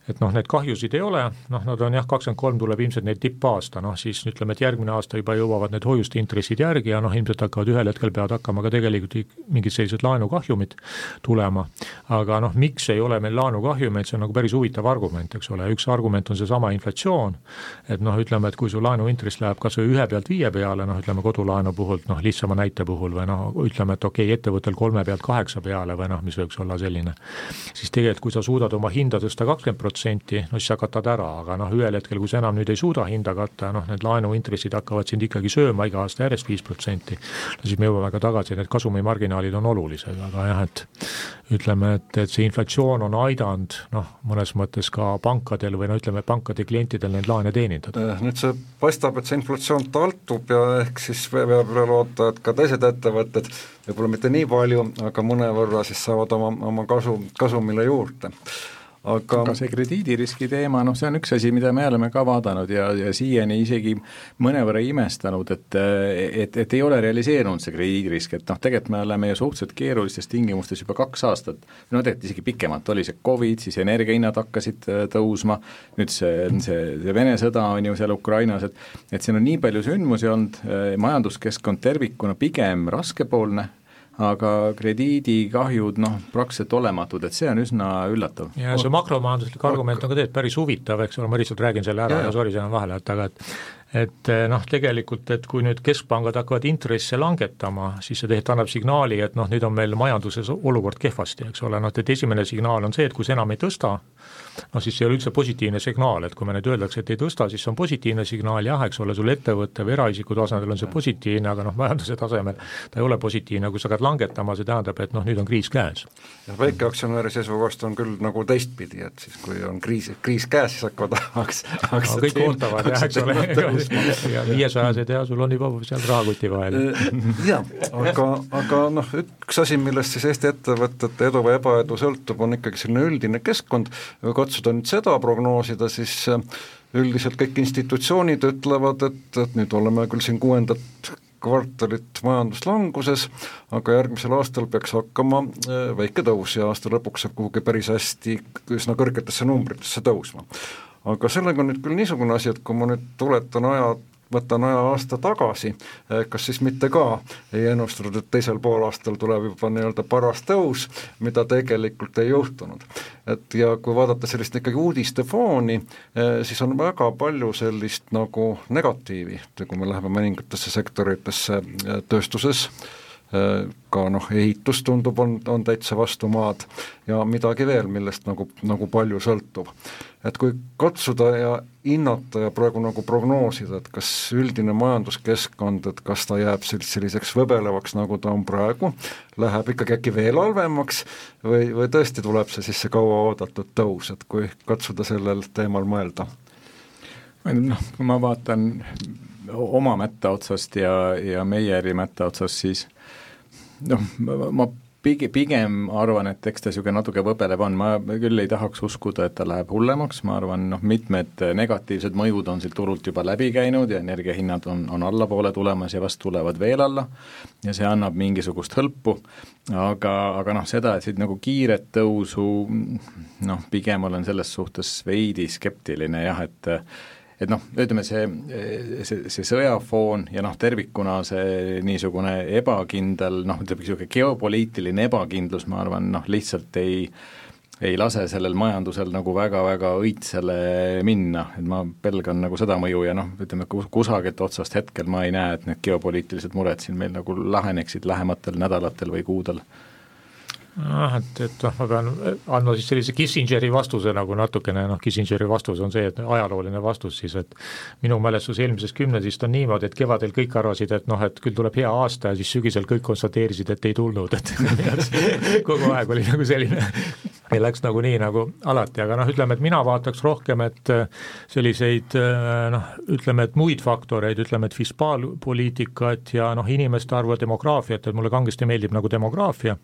C: et noh, neid kahjusid ei ole, noh, nad on jah, kakskümmend kolm tuleb ilmselt neil tippaasta, noh siis ütleme, et järgmine aasta juba jõuavad need hoiuste intressid järgi ja noh, ilmselt hakkavad ühel hetkel peavad hakkama ka tegelikult mingid sellised laenukahjumid tulema. aga noh, miks ei ole meil laenukahjumeid, see on nagu päris huvitav argument, eks ole, üks argument on seesama inflatsioon, et noh, ütleme, et kui su laenuintress läheb kas või ühe pealt viie peale, noh ütleme kodulaenu puhul, noh lihtsama näite puhul või noh, ütleme, et okei okay,, ettevõttel kolme pealt kaheksa peale või noh, mis võiks olla selline, siis tegelikult kui sa suudad oma hinda tõsta kakskümmend protsenti, protsenti, no siis sa katad ära, aga noh, ühel hetkel, kui sa enam nüüd ei suuda hinda katta, noh need laenuintressid hakkavad sind ikkagi sööma iga aasta järjest viis protsenti, no siis me jõuame ka tagasi, need kasumimarginaalid on olulised, aga jah, et ütleme, et, et see inflatsioon on aidanud noh, mõnes mõttes ka pankadel või no ütleme, pankade klientidel neid laene teenindada.
B: Eh, nüüd see paistab, et see inflatsioon taltub ja ehk siis peab üle loota, et ka teised ettevõtted, võib-olla mitte nii palju, aga mõnevõrra siis saavad oma, oma kasu, kasumile juurde
D: aga aga see krediidiriski teema, noh, see on üks asi, mida me oleme ka vaadanud ja, ja siiani isegi mõnevõrra imestanud, et et, et ei ole realiseerunud see krediidirisk, et noh, tegelikult me oleme ju suhteliselt keerulistes tingimustes juba kaks aastat, no tegelikult isegi pikemalt, oli see Covid, siis energiahinnad hakkasid äh, tõusma, nüüd see, see, see Vene sõda on ju seal Ukrainas, et et siin on nii palju sündmusi olnud, äh, majanduskeskkond tervikuna pigem raskepoolne aga krediidikahjud noh, praktiliselt olematud, et see on üsna üllatav.
C: ja see makromajanduslik argument on ka tegelikult päris huvitav, eks ole, ma lihtsalt räägin selle ära ja, ja sorry, see on vahele, et aga et et noh, tegelikult, et kui nüüd keskpangad hakkavad intresse langetama, siis see tegelikult annab signaali, et noh, nüüd on meil majanduses olukord kehvasti, eks ole, noh et esimene signaal on see, et kui sa enam ei tõsta, noh siis see ei ole üldse positiivne signaal, et kui me nüüd öeldakse, et ei tõsta, siis see on positiivne signaal, jah, eks ole, sul ettevõtte või eraisiku tasandil on see positiivne, aga noh, majanduse tasemel ta ei ole positiivne, kui sa hakkad langetama, see tähendab, et noh, nüüd on kriis käes.
B: jah, väikeaktsionäri seisukohast on küll nagu teistpidi, et siis kui on kriis, kriis käes, siis hakkavad *laughs*
C: aktsiad kõik ootavad jah, eks ole, ja viiesajased ja sul on juba seal rahakoti vahel.
B: jah, aga, aga noh, üks asi, millest siis Eesti ettevõtete edu või ebaedu sõltub, on ikkagi selline üldine keskkond, katsuda nüüd seda prognoosida, siis äh, üldiselt kõik institutsioonid ütlevad, et, et nüüd oleme küll siin kuuendat kvartalit majanduslanguses, aga järgmisel aastal peaks hakkama äh, väike tõus ja aasta lõpuks saab kuhugi päris hästi üsna kõrgetesse numbritesse tõusma. Aga sellega on nüüd küll niisugune asi, et kui ma nüüd tuletan aja võtan aja aasta tagasi, eh, kas siis mitte ka ei ennustatud, et teisel poolaastal tuleb juba nii-öelda paras tõus, mida tegelikult ei juhtunud. et ja kui vaadata sellist ikkagi uudiste fooni, eh, siis on väga palju sellist nagu negatiivi, kui me läheme mõningatesse sektoritesse eh, tööstuses, ka noh, ehitus tundub, on, on täitsa vastu maad ja midagi veel, millest nagu, nagu palju sõltub. et kui katsuda ja hinnata ja praegu nagu prognoosida, et kas üldine majanduskeskkond, et kas ta jääb selliseks võbelevaks, nagu ta on praegu, läheb ikkagi äkki veel halvemaks või, või tõesti tuleb see siis see kauaoodatud tõus, et kui katsuda sellel teemal mõelda?
D: noh, kui ma vaatan oma mätta otsast ja, ja meie eri mätta otsast, siis noh, ma pigem, pigem arvan, et eks ta niisugune natuke võbelev on, ma küll ei tahaks uskuda, et ta läheb hullemaks, ma arvan, noh, mitmed negatiivsed mõjud on siit turult juba läbi käinud ja energiahinnad on, on allapoole tulemas ja vast tulevad veel alla. Ja see annab mingisugust hõlpu, aga, aga noh, seda, et siit nagu kiiret tõusu noh, pigem olen selles suhtes veidi skeptiline jah, et et noh, ütleme see, see, see sõjafoon ja noh, tervikuna see niisugune ebakindel noh, ütleme niisugune geopoliitiline ebakindlus, ma arvan, noh lihtsalt ei ei lase sellel majandusel nagu väga-väga õitsele minna, et ma pelgan nagu seda mõju ja noh, ütleme kusagilt otsast hetkel ma ei näe, et need geopoliitilised mured siin meil nagu laheneksid lähematel nädalatel või kuudel
C: jah, et, et noh, ma pean andma siis sellise Kissingeri vastuse nagu natukene, noh Kissingeri vastus on see, et ajalooline vastus siis, et minu mälestus eelmisest kümnendist on niimoodi, et kevadel kõik arvasid, et noh, et küll tuleb hea aasta ja siis sügisel kõik konstateerisid, et ei tulnud, *laughs* et *laughs* kogu aeg oli nagu selline ja läks nagu nii nagu alati, aga noh, ütleme, et mina vaataks rohkem, et selliseid noh, ütleme, et muid faktoreid, ütleme, et fiskaalpoliitikat ja noh, inimeste arvu ja demograafiat, et mulle kangesti meeldib nagu demograafia.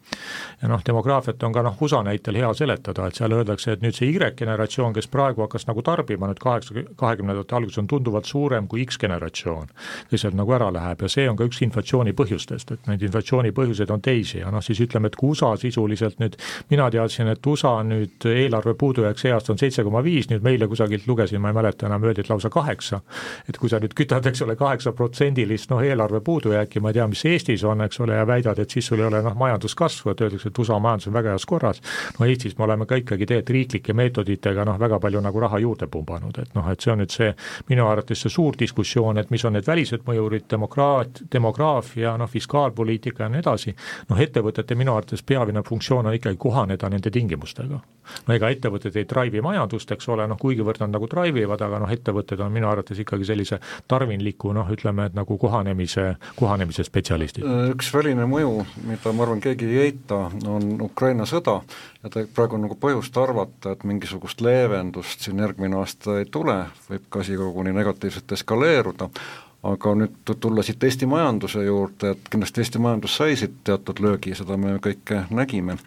C: Ja noh, demograafiat on ka noh, USA näitel hea seletada, et seal öeldakse, et nüüd see Y-generatsioon, kes praegu hakkas nagu tarbima nüüd kaheksa, kahekümnendate alguses, on tunduvalt suurem kui X-generatsioon, kes sealt nagu ära läheb. Ja see on ka üks inflatsiooni põhjustest, et neid inflatsiooni põhjuseid on teisi. Ja noh, siis ütleme, et kui USA sisuliselt nüüd, mina teadsin, et USA nüüd eelarve puudujääk see aasta on seitse koma viis, nüüd meile kusagilt lugesin, ma ei mäleta enam, öeldi, et lausa kaheksa, et kui sa nüüd kütad, eks ole, kaheksaprotsendilist noh, eelarve puudujääki, ma ei tea, mis Eestis on, eks ole, ja väidad, et siis sul ei ole noh, majanduskasvu, et öeldakse, et USA majandus on väga heas korras, no Eestis me oleme ka ikkagi tegelikult riiklike meetoditega noh, väga palju nagu raha juurde pumbanud, et noh, et see on nüüd see minu arvates see suur diskussioon, et mis on need välised mõjurid, demokraat, demograafia, noh, fiskaalpoliitika ja nii edasi, noh, ettevõtete minu arvates peamine funktsioon on ikkagi kohaneda nende tingimustega. No ega ettevõtted ei drive'i majandust, eks ole, noh, kuigivõrd nad nagu drive ivad, aga noh, ettevõtted on minu arvates ikkagi sellise tarvinliku noh, ütleme, et nagu kohanemise, kohanemise spetsialistid.
B: üks väline mõju, mida ma arvan, keegi ei eita, on Ukraina sõda. Ja ta praegu on nagu põhjust arvata, et mingisugust leevendust siin järgmine aasta ei tule, võib ka asi koguni negatiivselt eskaleeruda, aga nüüd tulla siit Eesti majanduse juurde, et kindlasti Eesti majandus sai siit teatud löögi, seda me kõike nägime,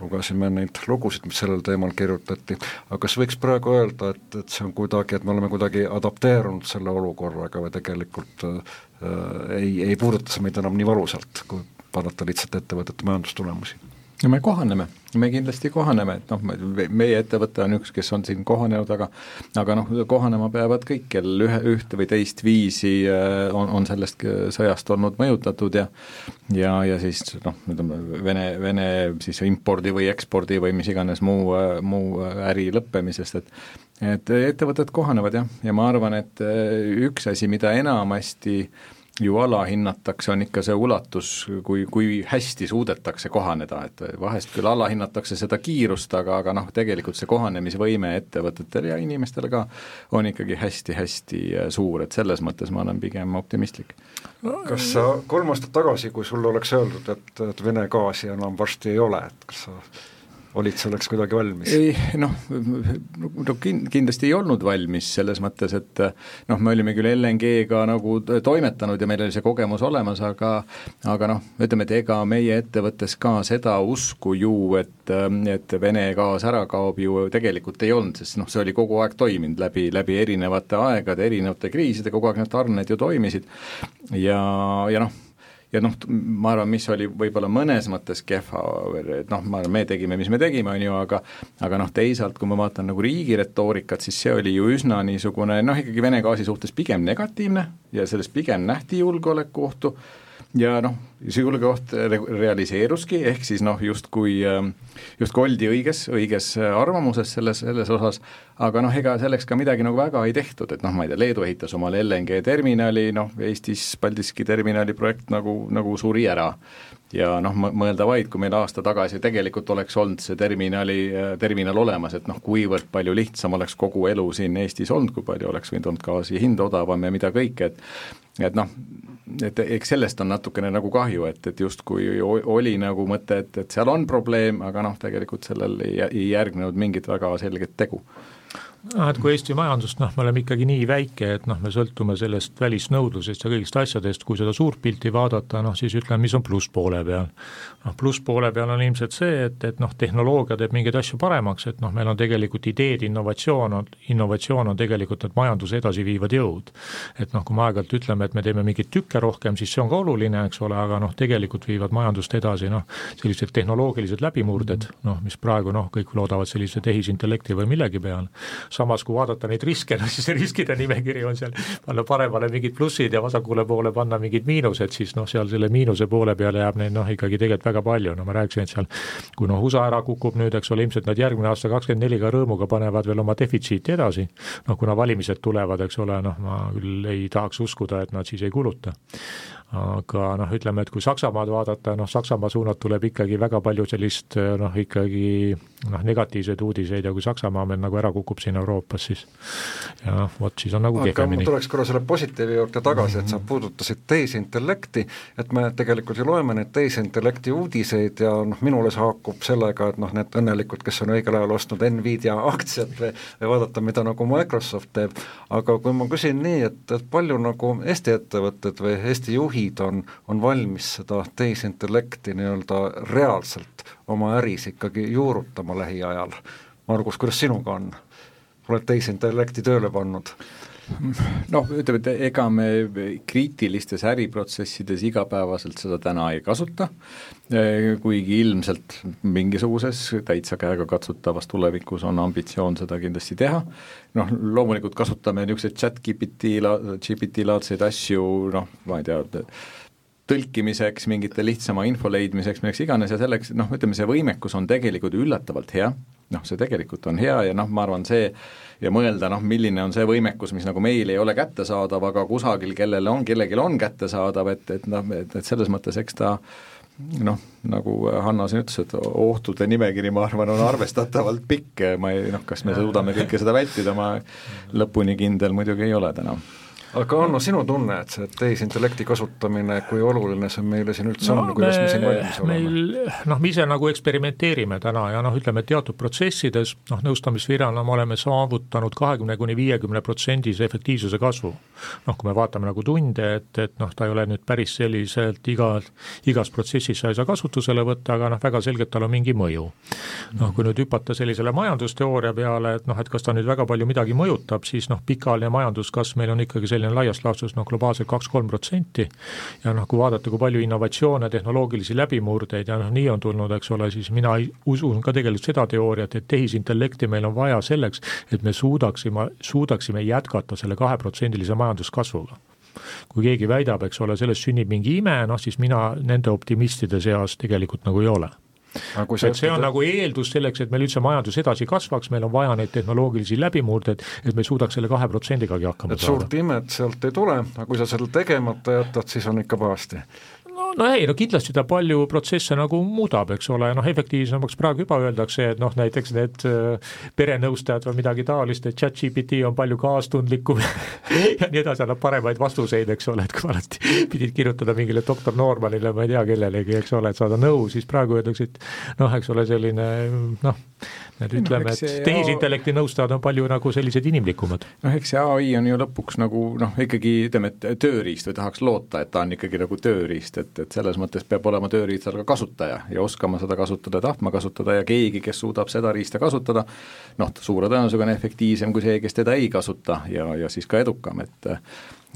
B: lugesime neid lugusid, mis sellel teemal kirjutati, aga kas võiks praegu öelda, et, et see on kuidagi, et me oleme kuidagi adapteerunud selle olukorraga või tegelikult äh, ei, ei puuduta see meid enam nii valusalt, kui vaadata lihtsalt ettevõtete majandustulemusi?
D: No me kohaneme, me kindlasti kohaneme, et noh, meie ettevõte on üks, kes on siin kohanenud, aga aga noh, kohanema peavad kõik, kellel ühe, ühte või teist viisi äh, on, on sellest sõjast olnud mõjutatud ja ja, ja siis noh, ütleme Vene, Vene siis impordi või ekspordi või mis iganes muu, muu äri lõppemisest, et et ettevõtted kohanevad jah, ja ma arvan, et äh, üks asi, mida enamasti äh, ju alahinnatakse, on ikka see ulatus, kui, kui hästi suudetakse kohaneda, et vahest küll alahinnatakse seda kiirust, aga, aga noh, tegelikult see kohanemisvõime ettevõtetel ja inimestel ka on ikkagi hästi-hästi suur, et selles mõttes ma olen pigem optimistlik.
B: kas sa kolm aastat tagasi, kui sulle oleks öeldud, et, et Vene gaasi enam varsti ei ole, et kas sa olid selleks kuidagi valmis?
D: ei noh, no kin-, kindlasti ei olnud valmis selles mõttes, et noh, me olime küll LNG-ga nagu toimetanud ja meil oli see kogemus olemas, aga aga noh, ütleme, et ega meie ettevõttes ka seda usku ju, et, et Vene gaas ära kaob, ju tegelikult ei olnud, sest noh, see oli kogu aeg toiminud läbi, läbi erinevate aegade, erinevate kriiside, kogu aeg need tarned ju toimisid ja, ja noh, ja noh, ma arvan, mis oli võib-olla mõnes mõttes kehva, et noh, ma arvan, me tegime, mis me tegime, on ju, aga aga noh, teisalt, kui ma vaatan nagu riigi retoorikat, siis see oli ju üsna niisugune noh, ikkagi Vene gaasi suhtes pigem negatiivne ja sellest pigem nähti julgeolekuohtu. Ja noh, see julgeoht realiseeruski, ehk siis noh, justkui, ähm, justkui oldi õiges, õiges arvamuses selles, selles osas, aga noh, ega selleks ka midagi nagu väga ei tehtud, et noh, ma ei tea, Leedu ehitas omale LNG terminali, noh, Eestis Paldiski terminali projekt nagu, nagu suri ära. ja noh, mõelda vaid, kui meil aasta tagasi tegelikult oleks olnud see terminali, terminal olemas, et noh, kuivõrd palju lihtsam oleks kogu elu siin Eestis olnud, kui palju oleks võinud olnud gaasi hind odavam ja mida kõike, et et noh, et eks sellest on natukene nagu kahju, et, et justkui oli nagu mõte, et, et seal on probleem, aga noh, tegelikult sellel ei, ei järgnenud mingit väga selget tegu
C: noh, et kui Eesti majandust, noh, me oleme ikkagi nii väike, et noh, me sõltume sellest välisnõudlusest ja kõigist asjadest, kui seda suurt pilti vaadata, noh siis ütleme, mis on plusspoole peal. noh, plusspoole peal on ilmselt see, et, et noh, tehnoloogia teeb mingeid asju paremaks, et noh, meil on tegelikult ideed, innovatsioon on, innovatsioon on tegelikult need majanduse edasiviivad jõud. et noh, kui me aeg-ajalt ütleme, et me teeme mingeid tükke rohkem, siis see on ka oluline, eks ole, aga noh, tegelikult viivad majandust edasi noh, sellised tehnoloogilised läbimurded, noh, mis praegu noh, kõik loodavad sellise tehisintellekti või millegi peale, samas kui vaadata neid riske, noh siis see riskide nimekiri on seal, panna paremale mingid plussid ja vasakule poole panna mingid miinused, siis noh, seal selle miinuse poole peale jääb neid noh, ikkagi tegelikult väga palju, no ma rääkisin, et seal kui noh, USA ära kukub nüüd, eks ole, ilmselt nad järgmine aasta kakskümmend neli ka rõõmuga panevad veel oma defitsiiti edasi, noh kuna valimised tulevad, eks ole, noh ma küll ei tahaks uskuda, et nad siis ei kuluta aga noh, ütleme, et kui Saksamaad vaadata, noh Saksamaa suunalt tuleb ikkagi väga palju sellist noh, ikkagi noh, negatiivseid uudiseid ja kui Saksamaa meil nagu ära kukub siin Euroopas, siis ja vot siis on nagu kehvemini.
B: tuleks korra selle positiivi juurde tagasi, et sa mhm. puudutasid tehisintellekti, et me tegelikult ju loeme neid tehisintellekti uudiseid ja noh, minule see haakub sellega, et noh, need õnnelikud, kes on õigel ajal ostnud Nvidia aktsiat või, või vaadata, mida nagu Microsoft teeb, aga kui ma küsin nii, et, et palju nagu Eesti ettevõtted või Eesti juhid juhid on, on valmis seda tehisintellekti nii-öelda reaalselt oma äris ikkagi juurutama lähiajal. Margus, kuidas sinuga on? oled tehisintellekti tööle pannud?
D: Noh, ütleme, et ega me kriitilistes äriprotsessides igapäevaselt seda täna ei kasuta, kuigi ilmselt mingisuguses täitsa käegakatsutavas tulevikus on ambitsioon seda kindlasti teha, noh loomulikult kasutame niisuguseid chat GPT, GPT-laadseid asju, noh, ma ei tea, tõlkimiseks, mingite lihtsama info leidmiseks, milleks iganes ja selleks noh, ütleme see võimekus on tegelikult üllatavalt hea, noh, see tegelikult on hea ja noh, ma arvan, see ja mõelda noh, milline on see võimekus, mis nagu meil ei ole kättesaadav, aga kusagil, kellel on, kellelgi on kättesaadav, et, et noh, et, et selles mõttes eks ta noh, nagu Hanno siin ütles, et ohtude nimekiri, ma arvan, on arvestatavalt pikk, ma ei noh, kas me suudame kõike seda vältida, ma lõpuni kindel muidugi ei ole täna
B: aga Anno, sinu tunne, et see tehisintellekti kasutamine, kui oluline see meile siin üldse no, on kuidas me, me siin valmis oleme?
C: noh, me ise nagu eksperimenteerime täna ja noh, ütleme teatud protsessides, noh nõustamisfirmana me oleme saavutanud kahekümne kuni viiekümne protsendise efektiivsuse kasvu. noh, kui me vaatame nagu tunde, et, et noh, ta ei ole nüüd päris selliselt iga, igas protsessis sa ei saa kasutusele võtta, aga noh, väga selgelt tal on mingi mõju. noh, kui nüüd hüpata sellisele majandusteooria peale, et noh, et kas ta nüüd väga palju midagi mõjutab, siis noh, pikaajaline majanduskasv meil on ikkagi selline selline laias laastus noh, globaalselt kaks-kolm protsenti. Ja noh, kui vaadata, kui palju innovatsioone, tehnoloogilisi läbimurdeid ja noh, nii on tulnud, eks ole, siis mina usun ka tegelikult seda teooriat, et tehisintellekti meil on vaja selleks, et me suudaksime, suudaksime jätkata selle kaheprotsendilise majanduskasvuga. Kui keegi väidab, eks ole, sellest sünnib mingi ime, noh siis mina nende optimistide seas tegelikult nagu ei ole et see on nagu eeldus selleks, et meil üldse majandus edasi kasvaks, meil on vaja neid tehnoloogilisi läbimurdeid, et me suudaks selle kahe protsendikagi hakkama
B: et saada. suurt imet sealt ei tule, aga kui sa selle tegemata jätad, siis on ikka pahasti
C: no, no ei, no kindlasti ta palju protsesse nagu muudab, eks ole, noh efektiivsemaks praegu juba öeldakse, et noh, näiteks need äh, perenõustajad või midagi taolist, et chat-GPT on palju kaastundlikum *laughs* ja nii edasi, annab paremaid vastuseid, eks ole, et kui alati pidid kirjutada mingile doktor Normanile, ma ei tea kellelegi, eks ole, et saada nõu, siis praegu öeldakse, et noh, eks ole, selline noh, et ütleme, et tehisintellekti nõustajad on palju nagu sellised inimlikumad.
D: noh, eks see ai on ju lõpuks nagu noh, ikkagi ütleme, et tööriist või tahaks loota, et ta on ikkagi nagu tööriist, et, et selles mõttes peab olema tööriistal ka kasutaja ja oskama seda kasutada, tahtma kasutada ja keegi, kes suudab seda riista kasutada, noh, suure tõenäosusega on efektiivsem kui see, kes teda ei kasuta ja, ja siis ka edukam, et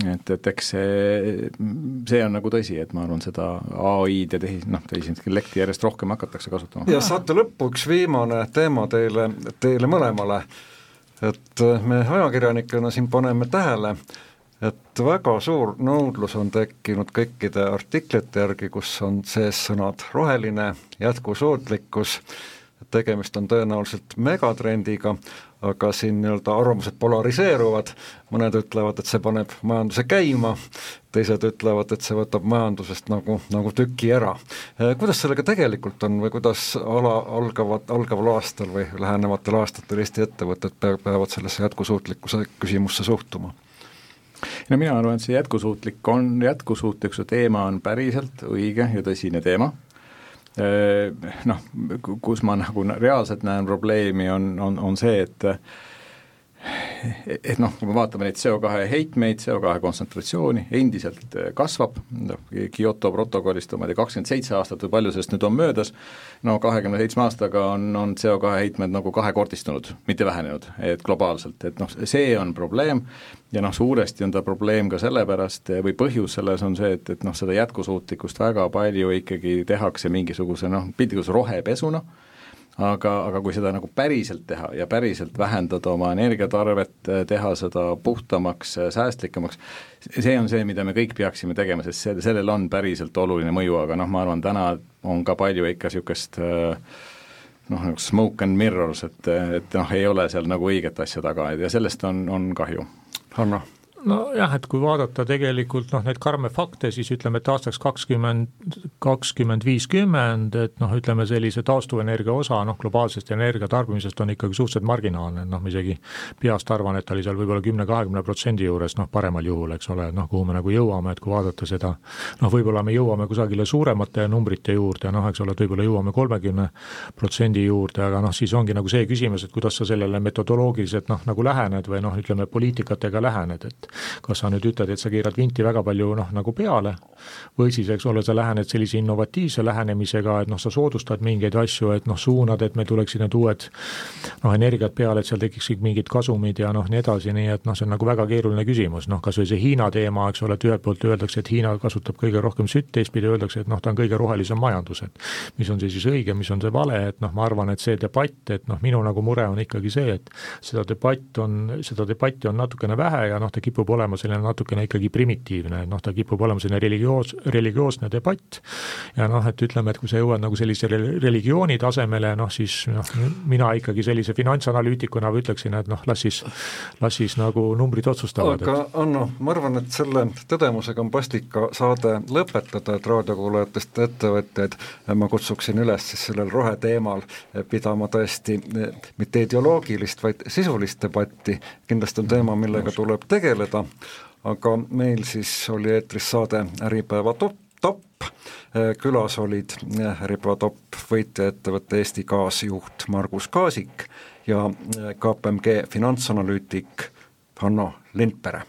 D: et, et eks see, see on nagu tõsi, et ma arvan, seda ai-d ja tehis, noh, tehisintellekti järjest rohkem hakatakse kasutama.
B: ja saate lõppu üks viimane teema teile, teile mõlemale, et me ajakirjanikena siin paneme tähele, et väga suur nõudlus on tekkinud kõikide artiklite järgi, kus on sees sõnad roheline, jätkusuutlikkus, tegemist on tõenäoliselt megatrendiga, aga siin nii-öelda arvamused polariseeruvad, mõned ütlevad, et see paneb majanduse käima, teised ütlevad, et see võtab majandusest nagu, nagu tüki ära. Eh, kuidas sellega tegelikult on või kuidas ala, algavad, algaval aastal või lähenevatel aastatel Eesti ettevõtted peavad sellesse jätkusuutlikkuse küsimusse suhtuma?
D: no mina arvan, et see jätkusuutlik on, jätkusuutlikkuse teema on päriselt õige ja tõsine teema noh, kus ma nagu reaalselt näen probleemi, on, on, on see, et *laughs* et noh, kui me vaatame neid CO2 heitmeid, CO2 kontsentratsiooni, endiselt äh, kasvab, noh, Kyoto protokollist tea, kakskümmend seitse aastat või palju sellest nüüd on möödas, no kahekümne seitsme aastaga on, on CO2 heitmed nagu kahekordistunud, mitte vähenenud, et globaalselt, et noh, see on probleem ja noh, suuresti on ta probleem ka sellepärast või põhjus selles on see, et, et noh, seda jätkusuutlikkust väga palju ikkagi tehakse mingisuguse noh, piltlikult rohepesuna aga, aga kui seda nagu päriselt teha ja päriselt vähendada oma energiatarvet, teha seda puhtamaks, säästlikumaks, see on see, mida me kõik peaksime tegema, sest see, sellel on päriselt oluline mõju, aga noh, ma arvan, täna on ka palju ikka niisugust noh, nagu smoke and mirrors, et, et noh, ei ole seal nagu õiget asja taga ja sellest on, on kahju.
B: Hanno
C: nojah, et kui vaadata tegelikult noh, neid karme fakte, siis ütleme, et aastaks kakskümmend, kakskümmend viiskümmend, et noh, ütleme sellise taastuvenergia osa noh, globaalsest energiatarbimisest on ikkagi suhteliselt marginaalne, noh ma isegi peast arvan, et ta oli seal võib-olla kümne-kahekümne protsendi juures, noh paremal juhul, eks ole, noh kuhu me nagu jõuame, et kui vaadata seda noh, võib-olla me jõuame kusagile suuremate numbrite juurde, noh eks ole, et võib-olla jõuame kolmekümne protsendi juurde, aga noh, siis ongi nagu see küsimus, et kuidas sa sellele metodoloogiliselt noh, nagu lähened või noh, ütleme poliitikatega lähened, et kas sa nüüd ütled, et sa keerad vinti väga palju noh, nagu peale, või siis, eks ole, sa lähened sellise innovatiivse lähenemisega, et noh, sa soodustad mingeid asju, et noh, suunad, et meil tuleksid need uued noh, energiat peale, et seal tekiksid mingid kasumid ja noh, nii edasi, nii et noh, see on nagu väga keeruline küsimus, noh kas või see Hiina teema, eks ole, et ühelt poolt öeldakse, et Hiina kasutab kõige rohkem sütt, teistpidi öeldakse, et noh, ta on kõige rohelisem majandus, et mis on see siis õige, mis on see vale, et noh, ma arvan, et see debatt, et noh, minu nagu mure on ikkagi see, et seda debatt on, seda debatti on natukene vähe ja noh, ta kipub kipub olema selline natukene ikkagi primitiivne, noh ta kipub olema selline religioos, religioosne debatt. Ja noh, et ütleme, et kui sa jõuad nagu sellise religiooni tasemele, noh siis noh, mina ikkagi sellise finantsanalüütikuna ütleksin, et noh, las siis, las siis nagu numbrid otsustavad.
B: aga et... Anno, ma arvan, et selle tõdemusega on paslik ka saade lõpetada, et raadiokuulajatest ettevõtjaid ma kutsuksin üles siis sellel roheteemal pidama tõesti mitte ideoloogilist, vaid sisulist debatti, kindlasti on teema, millega tuleb tegeleda, aga meil siis oli eetris saade Äripäeva top, top, külas olid Äripäeva top võitjaettevõtte Eesti Gaas juht Margus Kaasik ja KPMG finantsanalüütik Hanno Lindpere